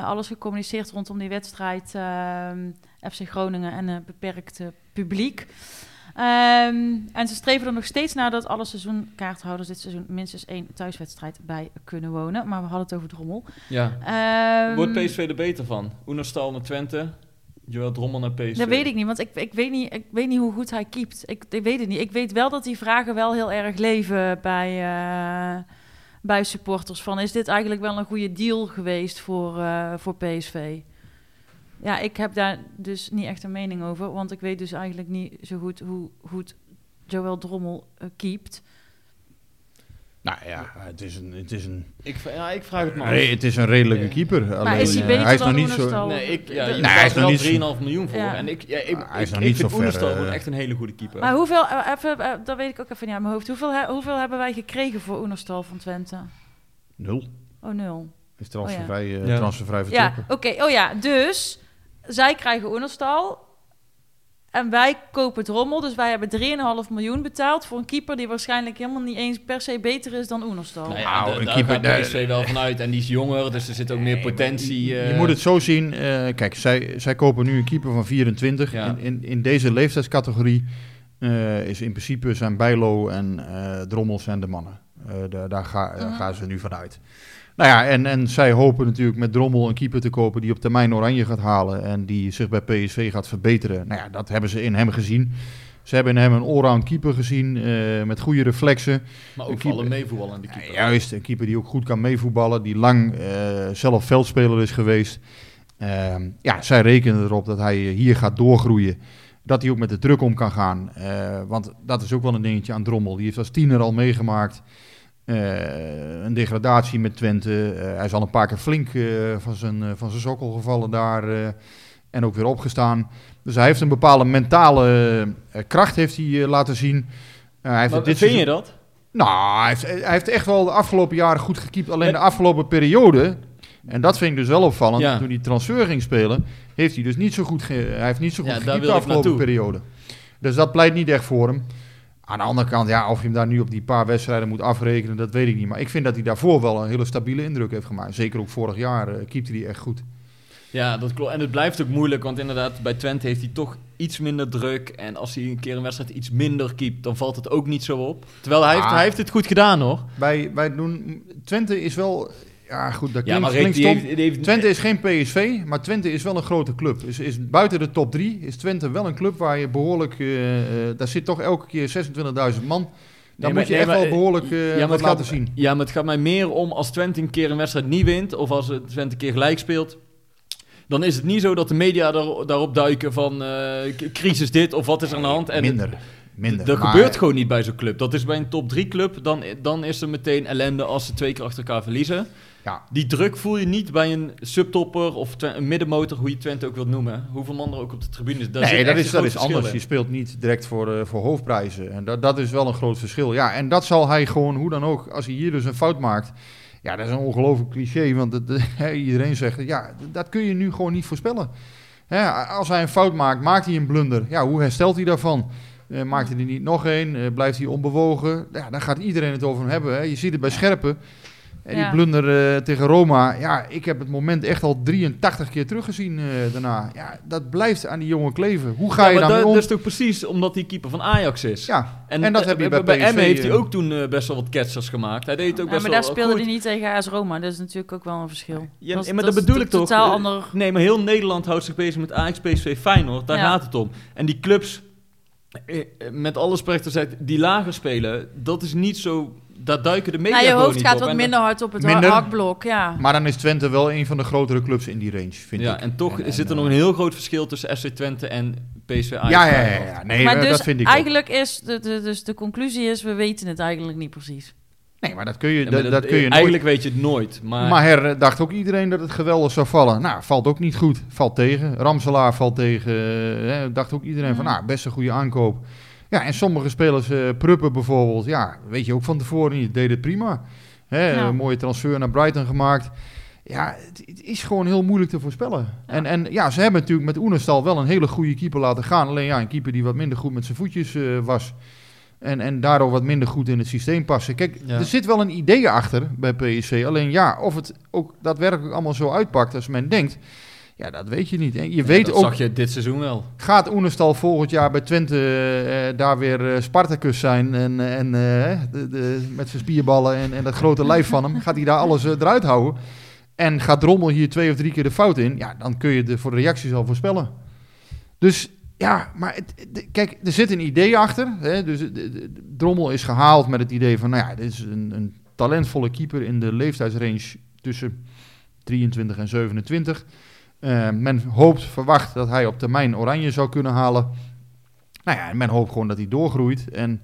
A: alles gecommuniceerd rondom die wedstrijd ehm, FC Groningen en een beperkt publiek. Ehm, en ze streven er nog steeds naar dat alle seizoenkaarthouders dit seizoen minstens één thuiswedstrijd bij kunnen wonen. Maar we hadden het over Drommel.
D: Ja.
A: Ehm,
D: Wordt PSV er beter van? Oenerstal naar Twente, Joël Drommel naar PSV.
A: Dat weet ik niet, want ik, ik, weet niet, ik weet niet hoe goed hij keept. Ik, ik weet het niet. Ik weet wel dat die vragen wel heel erg leven bij, eh, bij supporters. Van, is dit eigenlijk wel een goede deal geweest voor, eh, voor PSV? Ja, ik heb daar dus niet echt een mening over. Want ik weet dus eigenlijk niet zo goed hoe goed Joël Drommel eh, keept.
B: Nou ja, het is een, het is een,
D: Ik, ja, ik vraag het
B: nee, het is een redelijke
D: Ja.
B: keeper. Alleen,
A: Maar is hij
B: eh,
A: beter
B: hij is
A: dan
B: nog niet zo...
A: Oenerstal?
D: Nee, ik, ja,
A: De-
D: je
B: Nee, hij is nog
D: er
B: niet
D: wel
B: zo-
D: 3,5 miljoen voor.
A: Ja.
D: En ik, ja, ik,
B: hij is
D: ik,
B: nog
D: ik
B: niet
D: vind
B: zo ver,
D: Oenerstal
B: eh,
D: echt een hele goede keeper.
A: Maar hoeveel, even, dat weet ik ook even niet aan mijn hoofd. Hoeveel, hoeveel hebben wij gekregen voor Oenerstal van Twente?
B: Nul.
A: Oh, nul.
B: Is transfervrij,
D: Ja.
B: transfervrij
A: Ja,
B: vertrokken.
A: oké. Oh ja, dus zij krijgen Oenerstal. En wij kopen Drommel. Dus wij hebben 3,5 miljoen betaald voor een keeper die waarschijnlijk helemaal niet eens per se beter is dan Oenerstal.
D: Nou ja,
B: Nou, een
D: daar
B: keeper-
D: gaat
B: daar-
D: PSV wel vanuit. En die is jonger, dus er zit ook meer potentie.
B: Je
D: eh,
B: moet het zo zien. eh, kijk, zij, zij kopen nu een keeper van 24.
D: Ja.
B: In, in, in deze leeftijdscategorie eh, is in principe zijn Bijlo en eh Drommel zijn de mannen. Eh, daar daar ga, daar
A: Mhm.
B: gaan ze nu vanuit. Nou ja, en, en zij hopen natuurlijk met Drommel een keeper te kopen die op termijn oranje gaat halen en die zich bij PSV gaat verbeteren. Nou ja, dat hebben ze in hem gezien. Ze hebben in hem een allround keeper gezien eh, met goede reflexen.
D: maar ook alle meevoetballen die keeper.
B: Ja, juist, een keeper die ook goed kan meevoetballen, die lang eh, zelf veldspeler is geweest. Ehm, ja, zij rekenen erop dat hij eh, hier gaat doorgroeien. Dat hij ook met de druk om kan gaan. Want dat is ook wel een dingetje aan Drommel. Die heeft als tiener al meegemaakt. Eh, een degradatie met Twente. Eh, hij is al een paar keer flink eh, van, zijn, van zijn sokkel gevallen daar. en ook weer opgestaan. Dus hij heeft een bepaalde mentale kracht heeft hij, laten zien. Hij heeft
D: Maar
B: het dit
D: vind je dat?
B: nou, hij heeft, hij heeft echt wel de afgelopen jaren goed gekiept. Alleen de afgelopen periode En dat vind ik dus wel opvallend.
D: Ja.
B: Toen hij transfer ging spelen, heeft hij dus niet zo goed, hij heeft niet zo goed
D: Ja,
B: gekiept de afgelopen periode. Dus dat pleit niet echt voor hem. Aan de andere kant, ja, of je hem daar nu op die paar wedstrijden moet afrekenen, dat weet ik niet. Maar ik vind dat hij daarvoor wel een hele stabiele indruk heeft gemaakt. Zeker ook vorig jaar uh, keepte hij echt goed.
D: Ja, dat klopt. En het blijft ook moeilijk, want inderdaad, bij Twente heeft hij toch iets minder druk. En als hij een keer een wedstrijd iets minder keept, dan valt het ook niet zo op. Terwijl hij, heeft,
B: Ah.
D: hij heeft het goed gedaan, hoor.
B: Wij, wij doen, Twente is wel, ja goed, dat
D: Ja,
B: klinkt,
D: maar
B: klinkt
D: die
B: stom.
D: heeft, die heeft-
B: Twente is geen PSV, maar Twente is wel een grote club. Is, is buiten de top 3 is Twente wel een club waar je behoorlijk... eh, eh, daar zit toch elke keer 26.000 man. Dan
D: Nee,
B: moet je
D: nee,
B: echt
D: maar,
B: wel
D: eh,
B: behoorlijk eh,
D: ja,
B: wat
D: gaat-
B: laten zien.
D: Ja, maar het gaat mij meer om als Twente een keer een wedstrijd niet wint, of als het Twente een keer gelijk speelt. Dan is het niet zo dat de media daar, daarop duiken van crisis dit of wat is er aan de hand. En
B: minder, minder.
D: Dat
B: Maar-
D: gebeurt gewoon niet bij zo'n club. Dat is bij een top 3 club, dan, dan is er meteen ellende als ze twee keer achter elkaar verliezen.
B: Ja.
D: Die druk voel je niet bij een subtopper of een middenmotor, hoe je Twente ook wilt noemen. Hoeveel man er ook op de tribune is. Daar
B: nee, dat is, dat is anders. Je speelt niet direct voor, eh, voor hoofdprijzen. En dat, dat is wel een groot verschil. Ja, en dat zal hij gewoon, hoe dan ook, als hij hier dus een fout maakt. Ja, dat is een ongelooflijk cliché, want het, iedereen zegt, ja, dat kun je nu gewoon niet voorspellen. Hè, als hij een fout maakt, maakt hij een blunder. Ja, hoe herstelt hij daarvan? Eh, maakt hij er niet nog een? Eh, blijft hij onbewogen? Ja, dan gaat iedereen het over hem hebben. Hè. Je ziet het bij Scherpen. En die
A: Ja.
B: blunder eh, tegen Roma. Ja, ik heb het moment echt al 83 keer teruggezien eh, daarna. Ja, dat blijft aan die jongen kleven. Hoe ga
D: Ja,
B: je
D: maar
B: daarmee om?
D: dat is toch precies omdat hij keeper van Ajax is.
B: Ja,
D: En,
B: En dat
D: eh,
B: heb je bij
D: bij
B: PSV,
D: Emmen heeft hij ook toen best wel wat ketsers gemaakt. Hij deed ook
A: Ja,
D: best
A: maar
D: wel
A: daar speelde
D: goed.
A: hij niet tegen AS Roma. Dat is natuurlijk ook wel een verschil.
D: Ja,
A: Dat
D: maar
A: dat
D: bedoel ik
A: to-
D: toch.
A: Totaal ander.
D: Nee, maar heel Nederland houdt zich bezig met Ajax, PSV, Feyenoord. Daar
A: Ja.
D: gaat het om. En die clubs, met alle gezegd, die lager spelen, dat is niet zo... Daar duiken de media
A: Nou, je
D: gewoon
A: hoofd
D: niet
A: gaat
D: op.
A: wat
D: En
A: minder hard op het
B: Minder.
A: hakblok, ja.
B: maar dan is Twente wel een van de grotere clubs in die range, vind
D: ja,
B: ik.
D: en toch
B: En- en,
D: zit er
B: eh,
D: nog een heel groot verschil tussen FC Twente en PSV Ajax.
B: Ja, ja, ja, ja. Nee,
A: maar
B: maar
A: dus
B: dat vind ik ook.
A: eigenlijk is, de, de, dus de conclusie is, we weten het eigenlijk niet precies.
B: Nee, maar dat kun je,
D: Ja,
B: dat, dat kun je nooit.
D: Eigenlijk weet je het nooit. Maar,
B: Maar her dacht ook iedereen dat het geweldig zou vallen. Nou, valt ook niet goed. Valt tegen. Ramselaar valt tegen. eh, hè, dacht ook iedereen van, nou, best een goede aankoop. Ja, en sommige spelers, eh Pruppen bijvoorbeeld, ja, weet je ook van tevoren niet, deed het prima. Hè,
A: Ja.
B: Een mooie transfer naar Brighton gemaakt. Ja, het, het is gewoon heel moeilijk te voorspellen.
A: Ja.
B: En, en ja, ze hebben natuurlijk met Oenerstal wel een hele goede keeper laten gaan. Alleen ja, een keeper die wat minder goed met zijn voetjes eh, was. En, en daardoor wat minder goed in het systeem passen. Kijk,
D: Ja.
B: er zit wel een idee achter bij PSV. Alleen ja, of het ook daadwerkelijk allemaal zo uitpakt als men denkt. Ja, dat weet je niet. En je
D: Ja,
B: weet
D: dat
B: ook,
D: zag je dit seizoen wel.
B: gaat Oenerstal volgend jaar bij Twente eh, daar weer eh, Spartacus zijn. En, en eh, de, de, met zijn spierballen en, en dat grote lijf van hem. Gaat hij daar alles eh, eruit houden. En gaat Drommel hier twee of drie keer de fout in. Ja, dan kun je de, voor de reacties al voorspellen. Dus ja, maar het, de- kijk, er zit een idee achter. Hè? Dus de- Drommel is gehaald met het idee van, nou ja, dit is een, een talentvolle keeper in de leeftijdsrange tussen 23 en 27. Eh, men hoopt, verwacht dat hij op termijn oranje zou kunnen halen. Nou ja, en men hoopt gewoon dat hij doorgroeit. En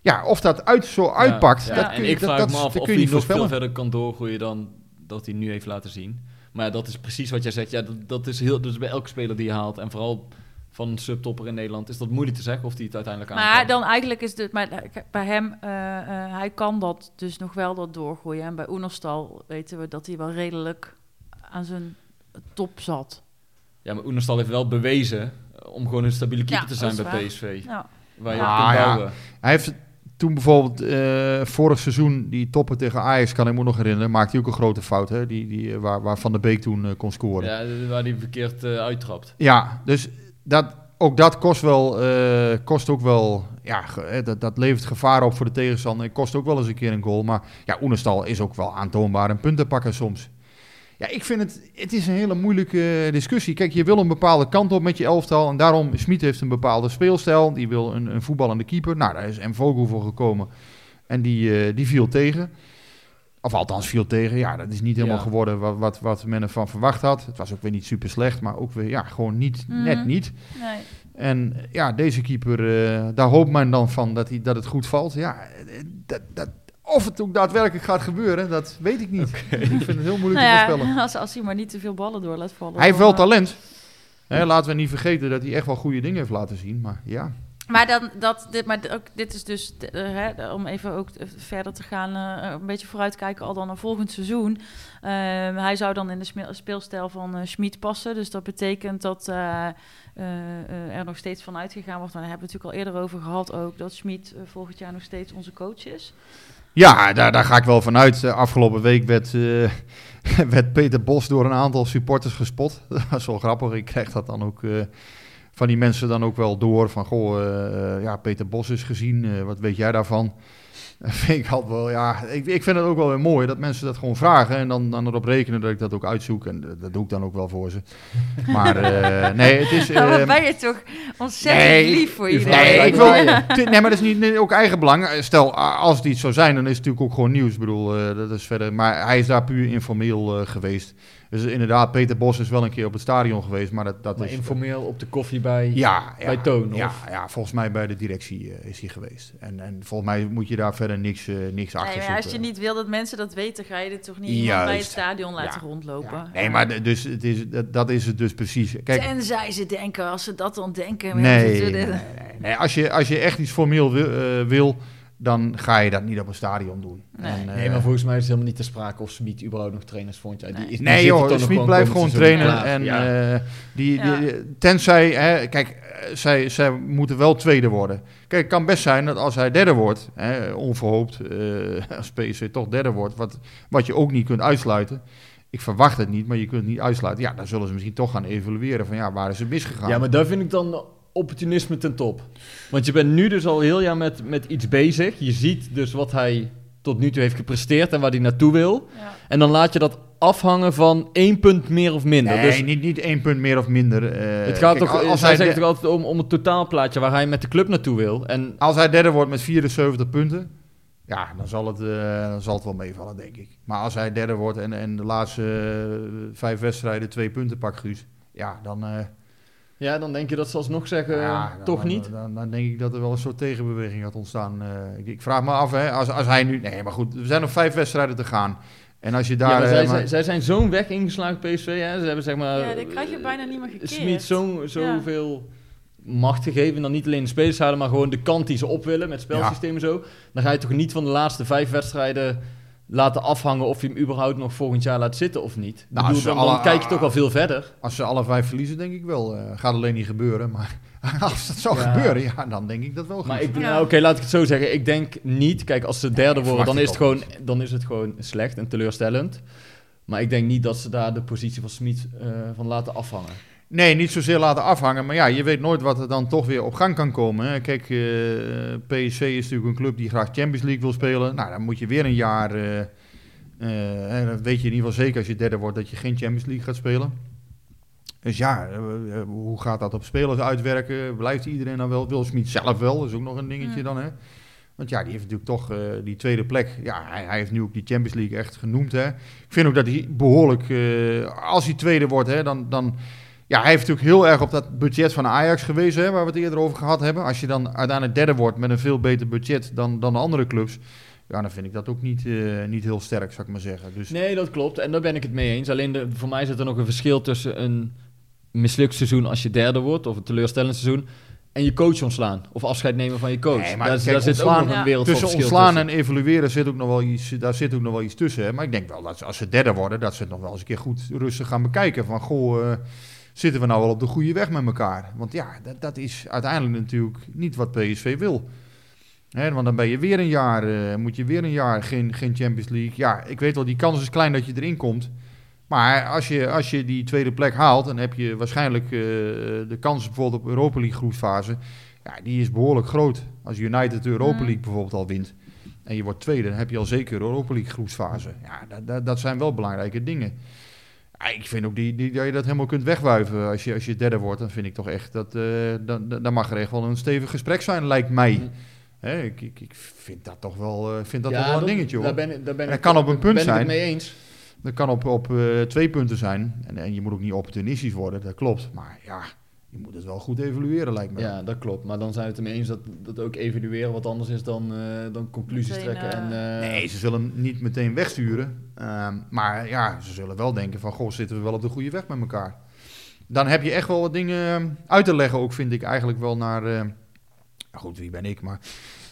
B: ja, of dat uit, zo uitpakt,
D: Ja,
B: dat
D: en
B: kun je,
D: ik
B: dat,
D: vraag
B: dat,
D: me af
B: dat
D: of
B: kun je
D: hij nog veel verder kan doorgroeien dan dat hij nu heeft laten zien. Maar ja, dat is precies wat jij zegt. Ja, dat, dat is heel, dus bij elke speler die je haalt. En vooral van een subtopper in Nederland is dat moeilijk te zeggen of hij het uiteindelijk aan
A: Maar dan eigenlijk is het, maar bij hem, eh, eh, hij kan dat dus nog wel dat doorgroeien. En bij Oenerstal weten we dat hij wel redelijk aan zijn top zat.
D: Ja, maar Oenerstal heeft wel bewezen eh, om gewoon een stabiele keeper
A: Ja,
D: te zijn bij
A: waar.
D: PSV.
A: Ja.
D: Waar je
B: Ah,
D: op kunt
B: ja.
D: bouwen.
B: Hij heeft toen bijvoorbeeld eh, vorig seizoen die toppen tegen Ajax, kan ik me nog herinneren, maakte hij ook een grote fout. Hè? Die, die, eh, waar, waar Van der Beek toen kon scoren.
D: Ja, waar hij verkeerd uittrapt.
B: Ja, dus dat, ook dat kost, wel, eh, kost ook wel, ja, ge- dat, dat levert gevaar op voor de tegenstander. Het kost ook wel eens een keer een goal. Maar ja, Oenestal is ook wel aantoonbaar een punten pakken soms. Ja, ik vind het, het is een hele moeilijke discussie. Kijk, je wil een bepaalde kant op met je elftal. En daarom, Smit heeft een bepaalde speelstijl. Die wil een, een voetballende keeper. Nou, daar is M. Vogel voor gekomen. En die, eh, die viel tegen. Of althans viel tegen. Ja, dat is niet helemaal
D: Ja.
B: geworden wat, wat, wat men ervan verwacht had. Het was ook weer niet super slecht. Maar ook weer, ja, gewoon niet,
A: Mhm.
B: net niet.
A: Nee.
B: En eh, ja, deze keeper, eh, daar hoopt men dan van dat, hij, dat het goed valt. Ja, eh, dat, dat, of het ook daadwerkelijk gaat gebeuren, dat weet ik niet. Ik vind het heel moeilijk
A: Nou
B: te voorspellen.
A: als, als hij maar niet te veel ballen door laat vallen.
B: Hij heeft wel
A: eh,
B: talent. Hè, laten we niet vergeten dat hij echt wel goede dingen heeft laten zien. Maar ja,
A: Maar, dan, dat, dit, maar ook, dit is dus, eh, hè, om even ook eh, verder te gaan, eh, een beetje vooruitkijken al dan naar volgend seizoen. Ehm, hij zou dan in de speelstijl van eh Schmid passen. Dus dat betekent dat eh, eh, eh, er nog steeds van uitgegaan wordt. En daar hebben we het natuurlijk al eerder over gehad ook, dat Schmid volgend jaar nog steeds onze coach is.
B: Ja, daar, daar ga ik wel vanuit. Uh, afgelopen week werd, uh, werd Peter Bos door een aantal supporters gespot. Dat is wel grappig. Ik krijg dat dan ook uh, van die mensen dan ook wel door. Van, goh, ja, Peter Bos is gezien. wat weet jij daarvan? Dat vind ik altijd wel, ja, ik, ik vind het ook wel weer mooi dat mensen dat gewoon vragen en dan, dan erop rekenen dat ik dat ook uitzoek. En dat, dat doe ik dan ook wel voor ze. Maar uh, nee, het is...
A: Uh, oh, ben je toch ontzettend nee, lief voor iedereen.
B: Nee, ik wil, nee, maar dat is niet nee, ook eigen belang. Stel, als het iets zou zijn, dan is het natuurlijk ook gewoon nieuws. Ik bedoel, uh, dat is verder... Maar hij is daar puur informeel geweest. Dus inderdaad, Peter Bos is wel een keer op het stadion geweest, maar dat, dat
D: maar
B: is...
D: informeel op de koffie bij,
B: ja,
D: bij
B: ja,
D: Toon,
B: ja,
D: of?
B: ja, volgens mij bij de directie uh, is hij geweest. En, en volgens mij moet je daar verder niks, uh, niks achter
A: nee, als je niet wil dat mensen dat weten, ga je dit toch niet iemand bij het stadion laten
B: ja,
A: rondlopen?
B: Ja. Nee, maar dus, het is, dat, dat is het dus precies. Kijk,
A: Tenzij ze denken, als ze dat dan denken...
B: Nee, nee, nee, nee, Als, je, als je echt iets formeel wil... Uh, wil dan ga je dat niet op een stadion doen.
A: Nee,
B: en, uh,
D: nee maar volgens mij is het helemaal niet te sprake of Smit überhaupt nog trainers vond. Ja, die is, die
B: nee joh, Smit blijft gewoon trainen. En ja. uh, die, ja. die, tenzij, hè, kijk, zij, zij moeten wel tweede worden. Kijk, het kan best zijn dat als hij derde wordt, hè, onverhoopt, uh, als PSV toch derde wordt, wat, wat je ook niet kunt uitsluiten. Ik verwacht het niet, maar je kunt het niet uitsluiten. Ja, dan zullen ze misschien toch gaan evalueren van ja, waar is het misgegaan.
D: Ja, maar daar vind ik dan opportunisme ten top. Want je bent nu dus al heel jaar met, met iets bezig. Je ziet dus wat hij tot nu toe heeft gepresteerd en waar hij naartoe wil.
A: Ja.
D: En dan laat je dat afhangen van één punt meer of minder.
B: Nee,
D: dus
B: niet, niet één punt meer of minder. Uh,
D: het gaat
B: kijk,
D: toch,
B: als
D: hij zegt
B: de-
D: toch altijd om, om het totaalplaatje waar hij met de club naartoe wil. En
B: Als hij derde wordt met 74 punten, ja, dan zal het, uh, dan zal het wel meevallen, denk ik. Maar als hij derde wordt en, en de laatste uh, vijf wedstrijden twee punten pakt, Guus, ja, dan...
D: Ja, dan denk je dat ze alsnog zeggen,
B: ja, dan,
D: toch niet?
B: Dan, dan, denk ik dat er wel een soort tegenbeweging gaat ontstaan. Uh, ik, ik, vraag me af, hè, als, als hij nu... Nee, maar goed, er zijn nog vijf wedstrijden te gaan. En als je daar...
D: Ja, maar zij, zij, zij, zijn zo'n weg ingeslagen, PSV. Hè? Ze hebben zeg maar...
A: Ja, dat krijg je bijna niet meer gekeerd.
D: Smit zo, zoveel ja. macht gegeven. Dan niet alleen de spelers houden, maar gewoon de kant die ze op willen met spelsystemen ja. zo. Dan ga je toch niet van de laatste vijf wedstrijden laten afhangen of je hem überhaupt nog volgend jaar laat zitten of niet. Nou, bedoel, dan, alle, dan, kijk je toch al veel verder.
B: Als ze alle vijf verliezen, denk ik wel. Uh, gaat alleen niet gebeuren, maar als dat zou ja. gebeuren, ja, dan denk ik dat wel.
D: Maar ik, nou, oké, okay, laat ik het zo zeggen. Ik denk niet. Kijk, als ze derde worden, dan is, het gewoon, dan is het gewoon slecht en teleurstellend. Maar ik denk niet dat ze daar de positie van Smit uh, van laten afhangen.
B: Nee, niet zozeer laten afhangen. Maar ja, je weet nooit wat er dan toch weer op gang kan komen. Hè. Kijk, uh, PSV is natuurlijk een club die graag Champions League wil spelen. Nou, dan moet je weer een jaar... Uh, uh, dan weet je in ieder geval zeker als je derde wordt dat je geen Champions League gaat spelen. Dus ja, hoe gaat dat op spelers uitwerken? Blijft iedereen dan wel? Wil Smit zelf wel? Dat is ook nog een dingetje dan, hè? Want ja, die heeft natuurlijk toch uh, die tweede plek. Ja, hij, hij, heeft nu ook die Champions League echt genoemd, hè? Ik vind ook dat hij behoorlijk... Uh, als hij tweede wordt, hè, dan... dan ja, hij heeft natuurlijk heel erg op dat budget van Ajax gewezen, hè, waar we het eerder over gehad hebben. Als je dan uiteindelijk derde wordt met een veel beter budget dan, dan de andere clubs... Ja, dan vind ik dat ook niet, uh, niet heel sterk, zou ik maar zeggen. Dus...
D: Nee, dat klopt. En daar ben ik het mee eens. Alleen de, voor mij zit er nog een verschil tussen een mislukt seizoen als je derde wordt, of een teleurstellend seizoen, en je coach ontslaan. Of afscheid nemen van je coach.
B: Nee, maar
D: daar,
B: kijk,
D: daar zit
B: ontslaan,
D: ook nog een wereld
B: tussen ontslaan
D: tussen.
B: en evalueren zit ook nog wel iets, daar zit ook nog wel iets tussen. Hè? Maar ik denk wel dat ze, als ze derde worden, dat ze het nog wel eens een keer goed rustig gaan bekijken. Van, goh, uh, zitten we nou wel op de goede weg met elkaar? Want ja, dat, dat is uiteindelijk natuurlijk niet wat PSV wil. He, want dan ben je weer een jaar, uh, moet je weer een jaar geen, geen Champions League. Ja, ik weet wel, die kans is klein dat je erin komt. Maar als je, als je die tweede plek haalt, dan heb je waarschijnlijk uh, de kans bijvoorbeeld op Europa League groepsfase. Ja, die is behoorlijk groot. Als United Europa League bijvoorbeeld al wint en je wordt tweede, dan heb je al zeker Europa League groepsfase. Ja, dat, dat, dat zijn wel belangrijke dingen. Ik vind ook die, die, dat je dat helemaal kunt wegwuiven als je, als je derde wordt. Dan vind ik toch echt dat, uh, dan, dan mag er echt wel een stevig gesprek zijn, lijkt mij. Mm. He, ik, ik, ik, vind dat toch wel, uh, vind dat
D: ja,
B: toch wel een dingetje hoor.
D: Daar ben, daar ben
B: dat kan op een punt
D: ben
B: zijn.
D: Ik het mee eens.
B: Dat kan op, op uh, twee punten zijn. En, en, je moet ook niet opportunistisch worden, dat klopt. Maar ja, je moet het wel goed evalueren, lijkt me.
D: Ja, dat klopt. Maar dan zijn we het ermee eens dat, dat ook evalueren wat anders is dan, uh, dan conclusies
A: Meteen,
D: trekken. En, uh...
B: Nee, ze zullen hem niet meteen wegsturen. Uh, maar ja, ze zullen wel denken van, goh, zitten we wel op de goede weg met elkaar. Dan heb je echt wel wat dingen uit te leggen ook, vind ik eigenlijk wel naar, Nou goed, wie ben ik, maar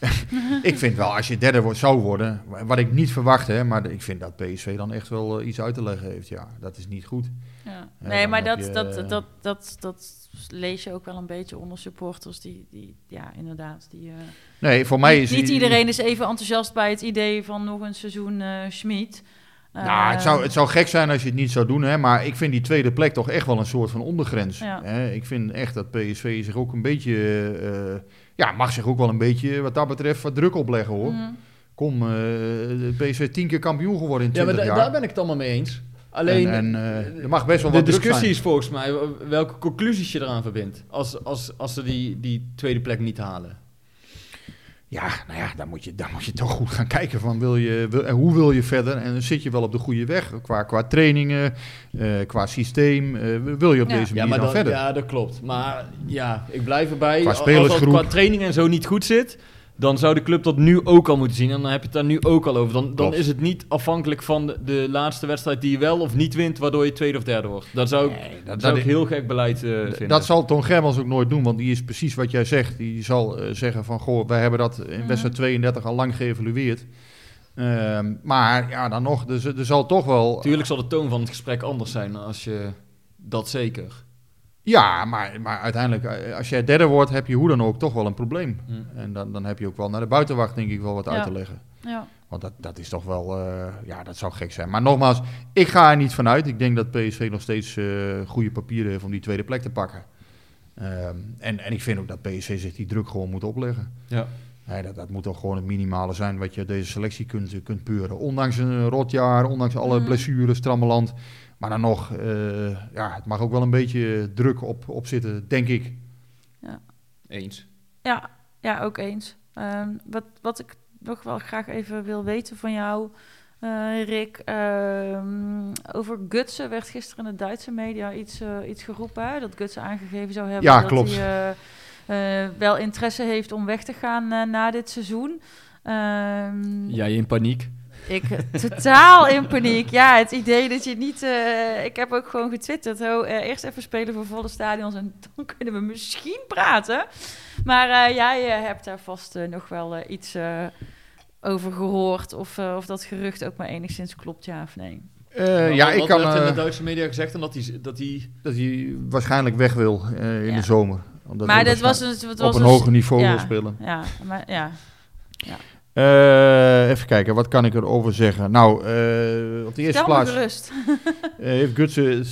B: ik vind wel, als je derde wordt, zou worden, wat ik niet verwacht, hè, maar ik vind dat PSV dan echt wel eh, iets uit te leggen heeft. Ja, dat is niet goed.
A: Ja. Nee, maar dat,
B: je,
A: dat,
B: eh,
A: dat, dat, dat lees je ook wel een beetje onder supporters die, die ja, inderdaad, die... eh,
B: Nee, voor mij is...
A: niet iedereen is even enthousiast bij het idee van nog een seizoen eh Schmid.
B: Nou, het zou, het zou gek zijn als je het niet zou doen, hè, maar ik vind die tweede plek toch echt wel een soort van ondergrens.
A: Ja.
B: Hè. Ik vind echt dat PSV zich ook een beetje, ja, mag zich ook wel een beetje wat dat betreft wat druk opleggen hoor.
A: Mhm.
B: Kom, eh, de PSV tien keer kampioen geworden in
D: Ja,
B: 20
D: maar da-
B: jaar.
D: daar ben ik het allemaal mee eens. Alleen,
B: en, en, eh, er mag best wel
D: de
B: wat druk
D: discussie
B: zijn.
D: is volgens mij welke conclusies je eraan verbindt. Als, als, als ze die, die tweede plek niet halen.
B: Ja, nou ja, dan moet je, dan moet je toch goed gaan kijken van wil je, wil, en hoe wil je verder en zit je wel op de goede weg qua, qua trainingen, eh, qua systeem, eh, wil je op
A: Ja.
B: deze
D: Ja,
B: manier
D: maar
B: dan verder?
D: ja, dat klopt. Maar ja, ik blijf erbij.
B: Qua
D: Als-
B: spelersgroep.
D: Als het qua training en zo niet goed zit, dan zou de club dat nu ook al moeten zien. En dan heb je het daar nu ook al over. Dan, dan is het niet afhankelijk van de, de laatste wedstrijd die je wel of niet wint, waardoor je tweede of derde wordt. Dat zou ik,
B: Nee, dat-
D: dat zou
B: dat-
D: ik heel gek beleid eh, vinden.
B: Dat zal Ton Germans ook nooit doen, want die is precies wat jij zegt. Die zal eh, zeggen van, goh, wij hebben dat in
A: Mhm.
B: wedstrijd 32 al lang geëvalueerd. Ehm, maar ja, dan nog, er, z- er zal toch wel...
D: Tuurlijk zal de toon van het gesprek anders zijn als je dat zeker.
B: Ja, maar, maar uiteindelijk, eh, als jij derde wordt, heb je hoe dan ook toch wel een probleem.
D: Hm.
B: En dan, dan heb je ook wel naar de buitenwacht, denk ik, wel wat
A: Ja.
B: uit te leggen.
A: Ja.
B: Want dat, dat is toch wel, eh, ja, dat zou gek zijn. Maar nogmaals, ik ga er niet vanuit. Ik denk dat PSV nog steeds eh, goede papieren heeft om die tweede plek te pakken. Ehm, en, en ik vind ook dat PSV zich die druk gewoon moet opleggen.
D: Ja.
B: Nee, dat, dat moet toch gewoon het minimale zijn wat je deze selectie kunt, kunt peuren. Ondanks een rotjaar, ondanks alle
A: Mhm.
B: blessures, trammeland. Maar dan nog, eh, ja, het mag ook wel een beetje druk op, op zitten, denk ik.
D: Eens.
A: Ja, ja, ook eens. Ehm, wat, wat ik nog wel graag even wil weten van jou, eh, Rick. ehm, over Gutsen werd gisteren in de Duitse media iets, eh, iets geroepen. Hè? Dat Gutsen aangegeven zou hebben
B: Ja,
A: dat
B: klopt.
A: hij wel interesse heeft om weg te gaan na dit seizoen. Ehm,
D: Jij in paniek.
A: Ik totaal in paniek. Ja, het idee dat je niet. eh, ik heb ook gewoon getwitterd. Oh, eh, eerst even spelen voor volle stadions en dan kunnen we misschien praten. Maar eh, jij hebt daar vast nog wel iets eh, over gehoord. Of, eh, of dat gerucht ook maar enigszins klopt, ja of nee.
B: Eh,
D: Maar
B: ja,
D: wat-
B: ik
D: wat
B: kan
D: werd in de Duitse media gezegd en dat hij... Dat hij
B: dat hij waarschijnlijk weg wil eh, in
A: Ja.
B: de zomer. Omdat
A: maar dit was, een, het
B: op
A: was
B: een
A: een-
B: hoger niveau
A: ja,
B: wil spelen.
A: Ja, maar ja.
B: Eh, even kijken, wat kan ik erover zeggen? Nou, eh, op de eerste
A: Stel
B: plaats
A: gerust.
B: eh, heeft Gutsen,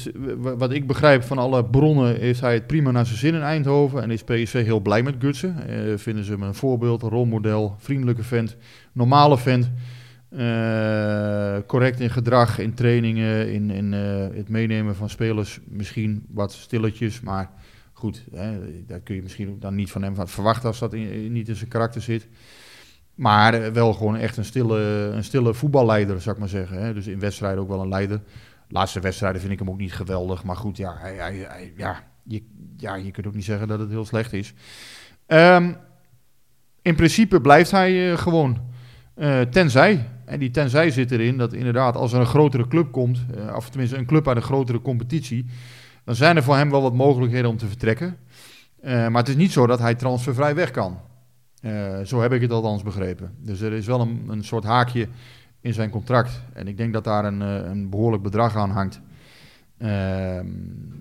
B: wat ik begrijp van alle bronnen, heeft hij het prima naar zijn zin in Eindhoven. En is PSV heel blij met Gutsen. Vinden ze hem een voorbeeld, een rolmodel, vriendelijke vent, normale vent. Correct in gedrag, in trainingen, in, in het meenemen van spelers. Misschien wat stilletjes, maar goed, hè, daar kun je misschien dan niet van hem van verwachten als dat in- niet in zijn karakter zit. Maar eh, wel gewoon echt een stille, een stille voetballeider, zou ik maar zeggen. Hè. Dus in wedstrijden ook wel een leider. Laatste wedstrijden vind ik hem ook niet geweldig. Maar goed, ja, hij, hij, ja, je, ja, je kunt ook niet zeggen dat het heel slecht is. Ehm, in principe blijft hij eh, gewoon. Eh, tenzij, en die tenzij zit erin, dat inderdaad als er een grotere club komt, eh, of tenminste een club uit een grotere competitie, dan zijn er voor hem wel wat mogelijkheden om te vertrekken. Maar het is niet zo dat hij transfervrij weg kan. Eh, zo heb ik het althans begrepen. Dus er is wel een, een soort haakje in zijn contract. En ik denk dat daar een, eh, een behoorlijk bedrag aan hangt. Ehm,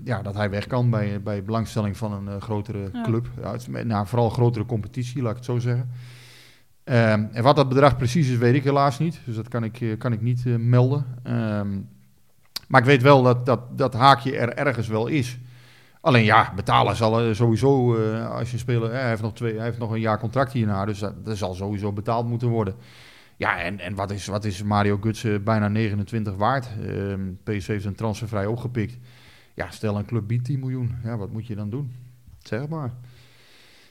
B: ja, dat hij weg kan bij, bij belangstelling van een eh, grotere
A: Ja.
B: club. Ja, het nou, vooral grotere competitie, laat ik het zo zeggen. Ehm, en wat dat bedrag precies is, weet ik helaas niet. Dus dat kan ik, kan ik niet melden. Ehm, maar ik weet wel dat, dat dat haakje er ergens wel is. Alleen ja, betalen zal er sowieso, eh, als je speler, eh, hij, heeft nog twee, hij heeft nog een jaar contract hierna, dus dat, zal sowieso betaald moeten worden. Ja, en, en wat, is, wat is Mario Gutsen bijna 29 waard? Ehm PSV heeft een transfervrij opgepikt. Ja, stel een club biedt 10 miljoen. Ja, wat moet je dan doen? Zeg maar.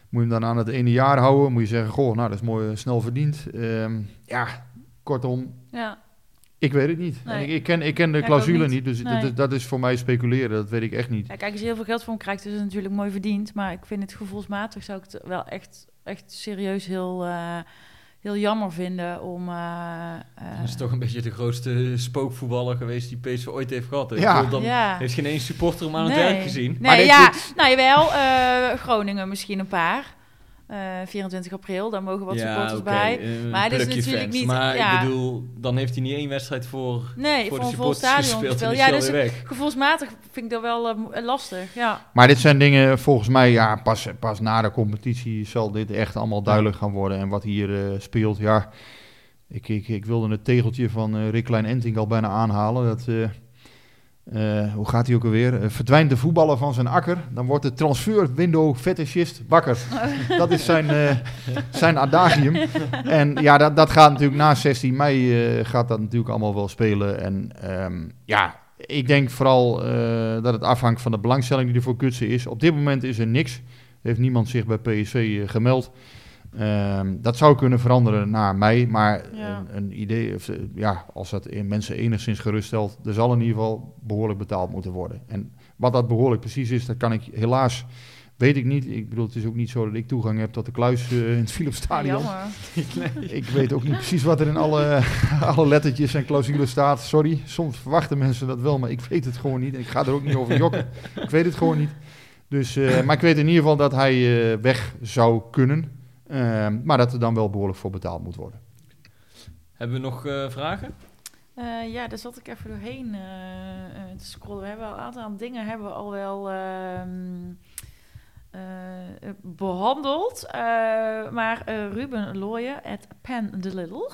B: Moet je hem dan aan het ene jaar houden? Moet je zeggen, goh, nou dat is mooi eh, snel verdiend. Ehm, ja, kortom,
A: Ja,
B: ik weet het niet.
A: Nee.
B: En ik, ik, ken, ik ken de clausule
A: niet.
B: niet, dus
A: Nee.
B: dat, dat is voor mij speculeren. Dat weet ik echt niet.
A: Ja, kijk, als je heel veel geld voor hem krijgt, is het natuurlijk mooi verdiend. Maar ik vind het gevoelsmatig zou ik het wel echt, echt serieus heel, eh, heel jammer vinden om... eh, eh,
D: Dat is toch een beetje de grootste spookvoetballer geweest die PSV ooit heeft gehad. hè? Ik
B: Ja.
D: dan
A: ja.
D: heeft geen één supporter hem aan het werk gezien.
A: Nee,
B: Maar
A: ja,
B: dit-
A: nou jawel, eh, Groningen misschien een paar. Eh, 24 april, daar mogen wat
D: Ja,
A: supporters bij.
D: eh,
A: Maar het is natuurlijk
D: fans.
A: niet-
D: Maar
A: ja.
D: ik bedoel, dan heeft hij niet één wedstrijd voor,
A: Nee,
D: voor
A: voor
D: de
A: een vol
D: supporters
A: stadion
D: gespeeld.
A: Ja,
D: hij
A: dus
D: weg.
A: gevoelsmatig vind ik dat wel eh, lastig. Ja.
B: Maar dit zijn dingen, volgens mij, ja, pas, pas na de competitie zal dit echt allemaal duidelijk gaan worden. En wat hier eh, speelt, ja. Ik, ik, ik wilde het tegeltje van eh Rick Klein Enting al bijna aanhalen. Dat, eh, hoe gaat hij ook alweer? Eh, verdwijnt de voetballer van zijn akker, dan wordt de transfer window fetishist wakker. dat is zijn, eh, zijn adagium. En ja, dat, dat gaat natuurlijk na 16 mei gaat dat natuurlijk allemaal wel spelen. En ehm, ja, ik denk vooral dat het afhangt van de belangstelling die er voor Kutsen is. Op dit moment is er niks. Heeft niemand zich bij PSV gemeld. Ehm, dat zou kunnen veranderen naar mei, maar
A: Ja.
B: een, een idee, of, eh, ja, als dat in mensen enigszins geruststelt, er zal in ieder geval behoorlijk betaald moeten worden. En wat dat behoorlijk precies is, dat kan ik helaas, weet ik niet. Ik bedoel, het is ook niet zo dat ik toegang heb tot de kluis eh, in het Philipsstadion.
A: Jammer.
B: Ik weet ook niet precies wat er in alle, alle lettertjes en clausules staat. Sorry, soms verwachten mensen dat wel, maar ik weet het gewoon niet. Ik ga er ook niet over jokken. Ik weet het gewoon niet. Dus, eh, maar ik weet in ieder geval dat hij weg zou kunnen. Ehm, maar dat er dan wel behoorlijk voor betaald moet worden.
D: Hebben we nog eh, vragen?
A: Eh, ja, daar zat ik even doorheen eh, eh, te scrollen. We hebben al een aantal dingen hebben we al wel ehm, eh, behandeld. Eh, maar eh, Ruben Looyen, at Pen the Little,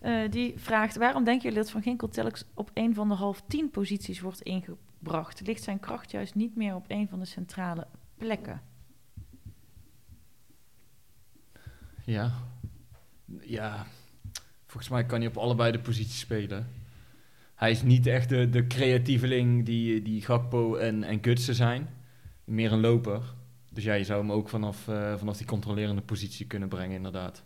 A: eh, die vraagt... waarom denken jullie dat Van Ginkel telkens op een van de half tien posities wordt ingebracht? Ligt zijn kracht juist niet meer op een van de centrale plekken?
D: Ja. Ja. Volgens mij kan hij op allebei de posities spelen. Hij is niet echt de, de creatieveling die, die Gakpo en, en Gutsen zijn. Meer een loper. Dus ja, je zou hem ook vanaf, eh, vanaf die controlerende positie kunnen brengen, inderdaad.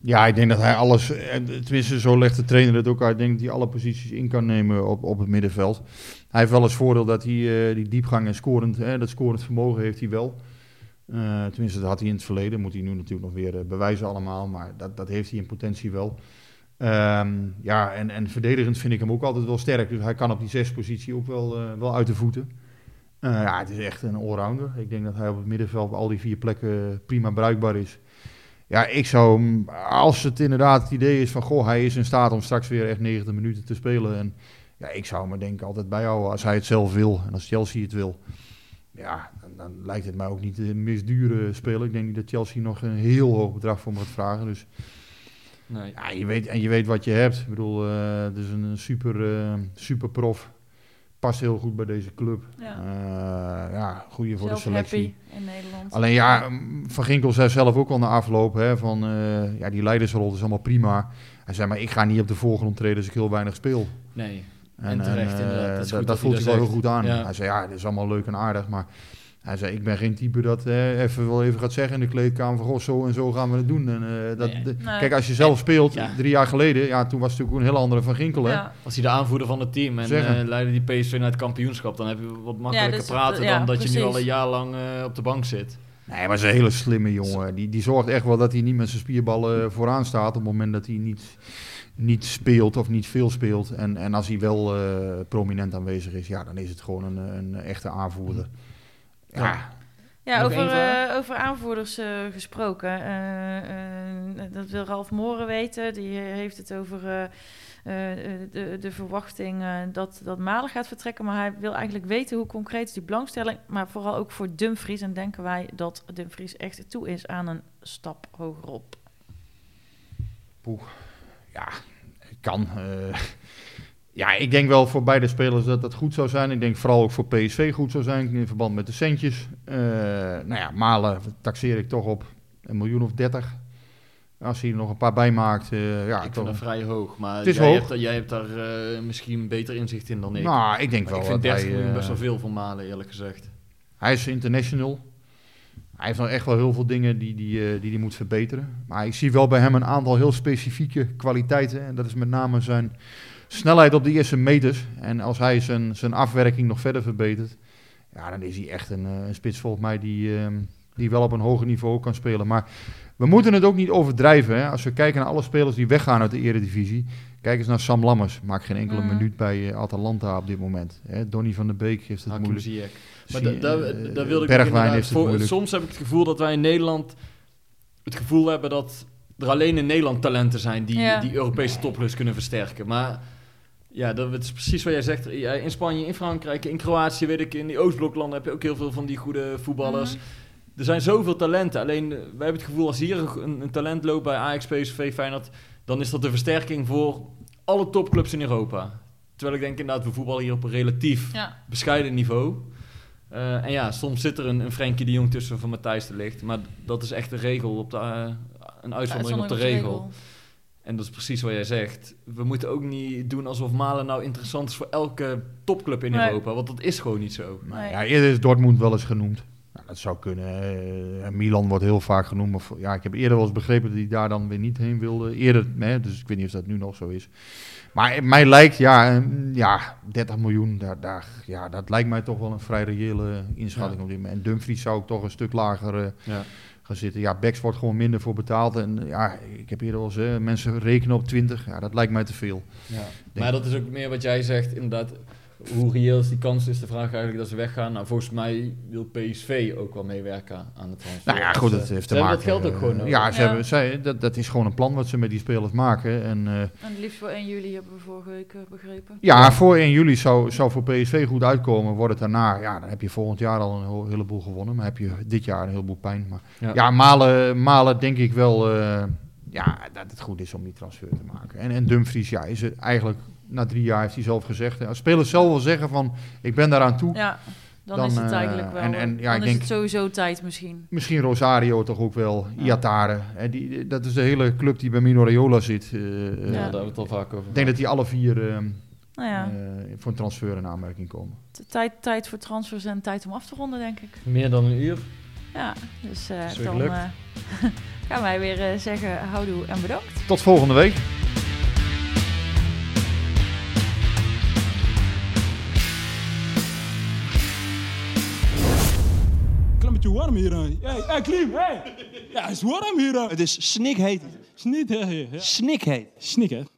B: Ja, ik denk dat hij alles, eh, tenminste zo legt de trainer het ook uit, ik denk dat hij alle posities in kan nemen op, op het middenveld. Hij heeft wel eens voordeel dat hij eh, die diepgang en scorend, hè, dat scorend vermogen heeft hij wel. Eh, tenminste, dat had hij in het verleden, moet hij nu natuurlijk nog weer eh, bewijzen allemaal, maar dat, dat heeft hij in potentie wel. Ehm, ja, en, en verdedigend vind ik hem ook altijd wel sterk, dus hij kan op die zes positie ook wel, eh, wel uit de voeten. Ja, het is echt een allrounder. Ik denk dat hij op het middenveld op al die vier plekken prima bruikbaar is. Ja, ik zou hem, als het inderdaad het idee is van, goh, hij is in staat om straks weer echt 90 minuten te spelen. En ja, ik zou me denk ik altijd bijhouden als hij het zelf wil en als Chelsea het wil. Ja, dan, lijkt het mij ook niet de meest dure speler. Ik denk niet dat Chelsea nog een heel hoog bedrag voor moet vragen. Dus
D: Nee.
B: ja, je weet, en je weet wat je hebt. Ik bedoel, eh, het is een super, eh, super prof. Past heel goed bij deze club.
A: Ja.
B: Eh, ja, goede voor de selectie.
A: happy in Nederland.
B: Alleen ja, mm, Van Ginkel zei zelf ook al na afloop hè, van eh, ja, die leidersrol is allemaal prima. Hij zei, maar ik ga niet op de voorgrond treden als ik heel weinig speel.
D: Nee.
B: En,
D: En terecht, inderdaad. Dat
B: dat, dat
D: dat
B: voelt hij
D: dat
B: wel heel goed aan.
D: Ja.
B: Hij zei, ja, dit is allemaal leuk en aardig, maar hij zei, ik ben geen type dat eh, even wel even gaat zeggen in de kleedkamer van, goh, zo en zo gaan we het doen. En, eh, dat,
D: Nee.
B: de-
A: Nee.
B: Kijk, als je zelf speelt,
D: Ja.
B: drie jaar geleden, ja, toen was het natuurlijk een heel andere Van Ginkel.
A: Ja.
D: Was hij de aanvoerder van het team en eh leidde die PSV naar het kampioenschap, dan heb je wat makkelijker
A: dus-
D: praten
A: ja,
D: dan dat je nu al een jaar lang eh, op de bank zit.
B: Nee, maar hij is een hele slimme jongen. Die, die zorgt echt wel dat hij niet met zijn spierballen vooraan staat op het moment dat hij niet, niet speelt of niet veel speelt. En, en als hij wel eh, prominent aanwezig is, ja, dan is het gewoon een, een echte aanvoerder. Ja,
A: Ja,
D: Nog
A: over, eh, over aanvoerders eh, gesproken. Eh, eh, dat wil Ralf Moren weten. Die heeft het over eh, eh, de, de verwachting dat, dat Malen gaat vertrekken. Maar hij wil eigenlijk weten hoe concreet is die belangstelling. Maar vooral ook voor Dumfries. En denken wij dat Dumfries echt toe is aan een stap hogerop.
B: ja kan. Ja, ik denk wel voor beide spelers dat dat goed zou zijn. Ik denk vooral ook voor PSV goed zou zijn in verband met de centjes. Eh, nou ja, Malen taxeer ik toch op een miljoen of dertig. Als hij er nog een paar bij maakt, eh, ja,
D: ik vind dat vrij hoog, maar
B: Het is
D: jij,
B: hoog.
D: Hebt, jij hebt daar eh, misschien beter inzicht in dan ik.
B: Nou, ik denk
D: Maar
B: wel
D: ik vind
B: dat
D: 30
B: hij,
D: miljoen best wel veel voor Malen, eerlijk gezegd.
B: Hij is international. Hij heeft nog echt wel heel veel dingen die, die, eh, die hij moet verbeteren. Maar ik zie wel bij hem een aantal heel specifieke kwaliteiten. En dat is met name zijn snelheid op de eerste meters. En als hij zijn, zijn afwerking nog verder verbetert, ja, dan is hij echt een, eh, een spits volgens mij die, ehm, die wel op een hoger niveau kan spelen. Maar we moeten het ook niet overdrijven. Hè? Als we kijken naar alle spelers die weggaan uit de eredivisie. Kijk eens naar Sam Lammers. Maakt geen enkele
A: Mm.
B: minuut bij eh, Atalanta op dit moment. Hè? Donny van der Beek heeft het
D: Hakim
B: moeilijk.
D: Ziyech. Maar da- daar
B: eh,
D: wilde ik
B: Bergwijn
D: inderdaad
B: heeft het
D: voor-
B: moeilijk.
D: Soms heb ik het gevoel dat wij in Nederland het gevoel hebben dat er alleen in Nederland talenten zijn die
A: Ja.
D: die Europese toplust kunnen versterken. Maar ja, dat is precies wat jij zegt. In Spanje, in Frankrijk, in Kroatië, weet ik, in die Oostbloklanden heb je ook heel veel van die goede voetballers.
A: Mhm.
D: Er zijn zoveel talenten. Alleen eh, wij hebben het gevoel als hier een, talent loopt bij Ajax, PSV, Feyenoord, dan is dat de versterking voor alle topclubs in Europa. Terwijl ik denk inderdaad, we voetballen hier op een relatief
A: Ja.
D: bescheiden niveau. Eh, en ja, soms zit er een, een Frenkie de Jong tussen van Matthijs de Ligt. Maar dat is echt de regel, op de, eh, een uitzondering op de regel. En dat is precies wat jij zegt. We moeten ook niet doen alsof Malen nou interessant is voor elke topclub in
A: Nee.
D: Europa. Want dat is gewoon niet zo.
A: Nee.
B: ja, eerder is Dortmund wel eens genoemd. Nou, dat zou kunnen. eh, Milan wordt heel vaak genoemd. Maar voor- ja, ik heb eerder wel eens begrepen dat hij daar dan weer niet heen wilde. Eerder, hè, dus ik weet niet of dat nu nog zo is. Maar mij lijkt, ja, ja 30 miljoen, daar, daar, ja, dat lijkt mij toch wel een vrij reële inschatting
D: Ja.
B: op dit moment. En Dumfries zou ik toch een stuk lager eh,
D: Ja.
B: Gaan zitten. Ja, Bex wordt gewoon minder voor betaald. En ja, ik heb eerder wel eens, mensen rekenen op 20. Ja, dat lijkt mij te veel.
D: Maar dat is ook meer wat jij zegt, inderdaad. Hoe reëel is die kans, is de vraag eigenlijk dat ze weggaan. Nou, volgens mij wil PSV ook wel meewerken aan het transfer.
B: Nou ja, goed,
D: Dus,
B: dat
D: eh,
B: heeft
D: ze
B: te
D: hebben
B: maken.
D: dat geld ook gewoon
B: eh,
D: nodig.
B: Ja, ze
A: Ja.
B: Hebben, zij, dat, dat is gewoon een plan wat ze met die spelers maken. En eh,
A: En het liefst voor 1 juli hebben we vorige week begrepen.
B: ja, voor 1 juli zou, zou voor PSV goed uitkomen. Wordt het daarna, ja, dan heb je volgend jaar al een heleboel gewonnen. Maar heb je dit jaar een heleboel pijn. Maar
D: Ja.
B: ja, Malen, Malen denk ik wel eh, ja, dat het goed is om die transfer te maken. En, en Dumfries, ja, is het eigenlijk na drie jaar heeft hij zelf gezegd. Als spelers zelf wel zeggen van, ik ben daaraan toe.
A: Ja, dan,
B: Dan,
A: is het
B: eh,
A: eigenlijk wel.
B: en- en, ja,
A: dan
B: ik
A: is
B: denk-
A: het sowieso tijd misschien.
B: Misschien Rosario toch ook wel,
A: Ja.
B: Iatare. Hè, die, dat is de hele club die bij Mino Raiola zit. eh,
D: Ja,
B: eh,
D: daar hebben we het al vaak over
B: Ik denk dat die alle vier eh,
A: Nou ja,
B: eh, voor een transfer in aanmerking komen.
A: tijd, tijd voor transfers en tijd om af te ronden, denk ik.
D: Meer dan een uur.
A: Ja, dus eh, dan eh, gaan wij weer zeggen houdoe en bedankt.
B: Tot volgende week.
E: Warm hier. Hey, hey, Klim, hey. Ja, het is warm hier. Het is snikheet. Snikheet. Snikheet. Snikheet.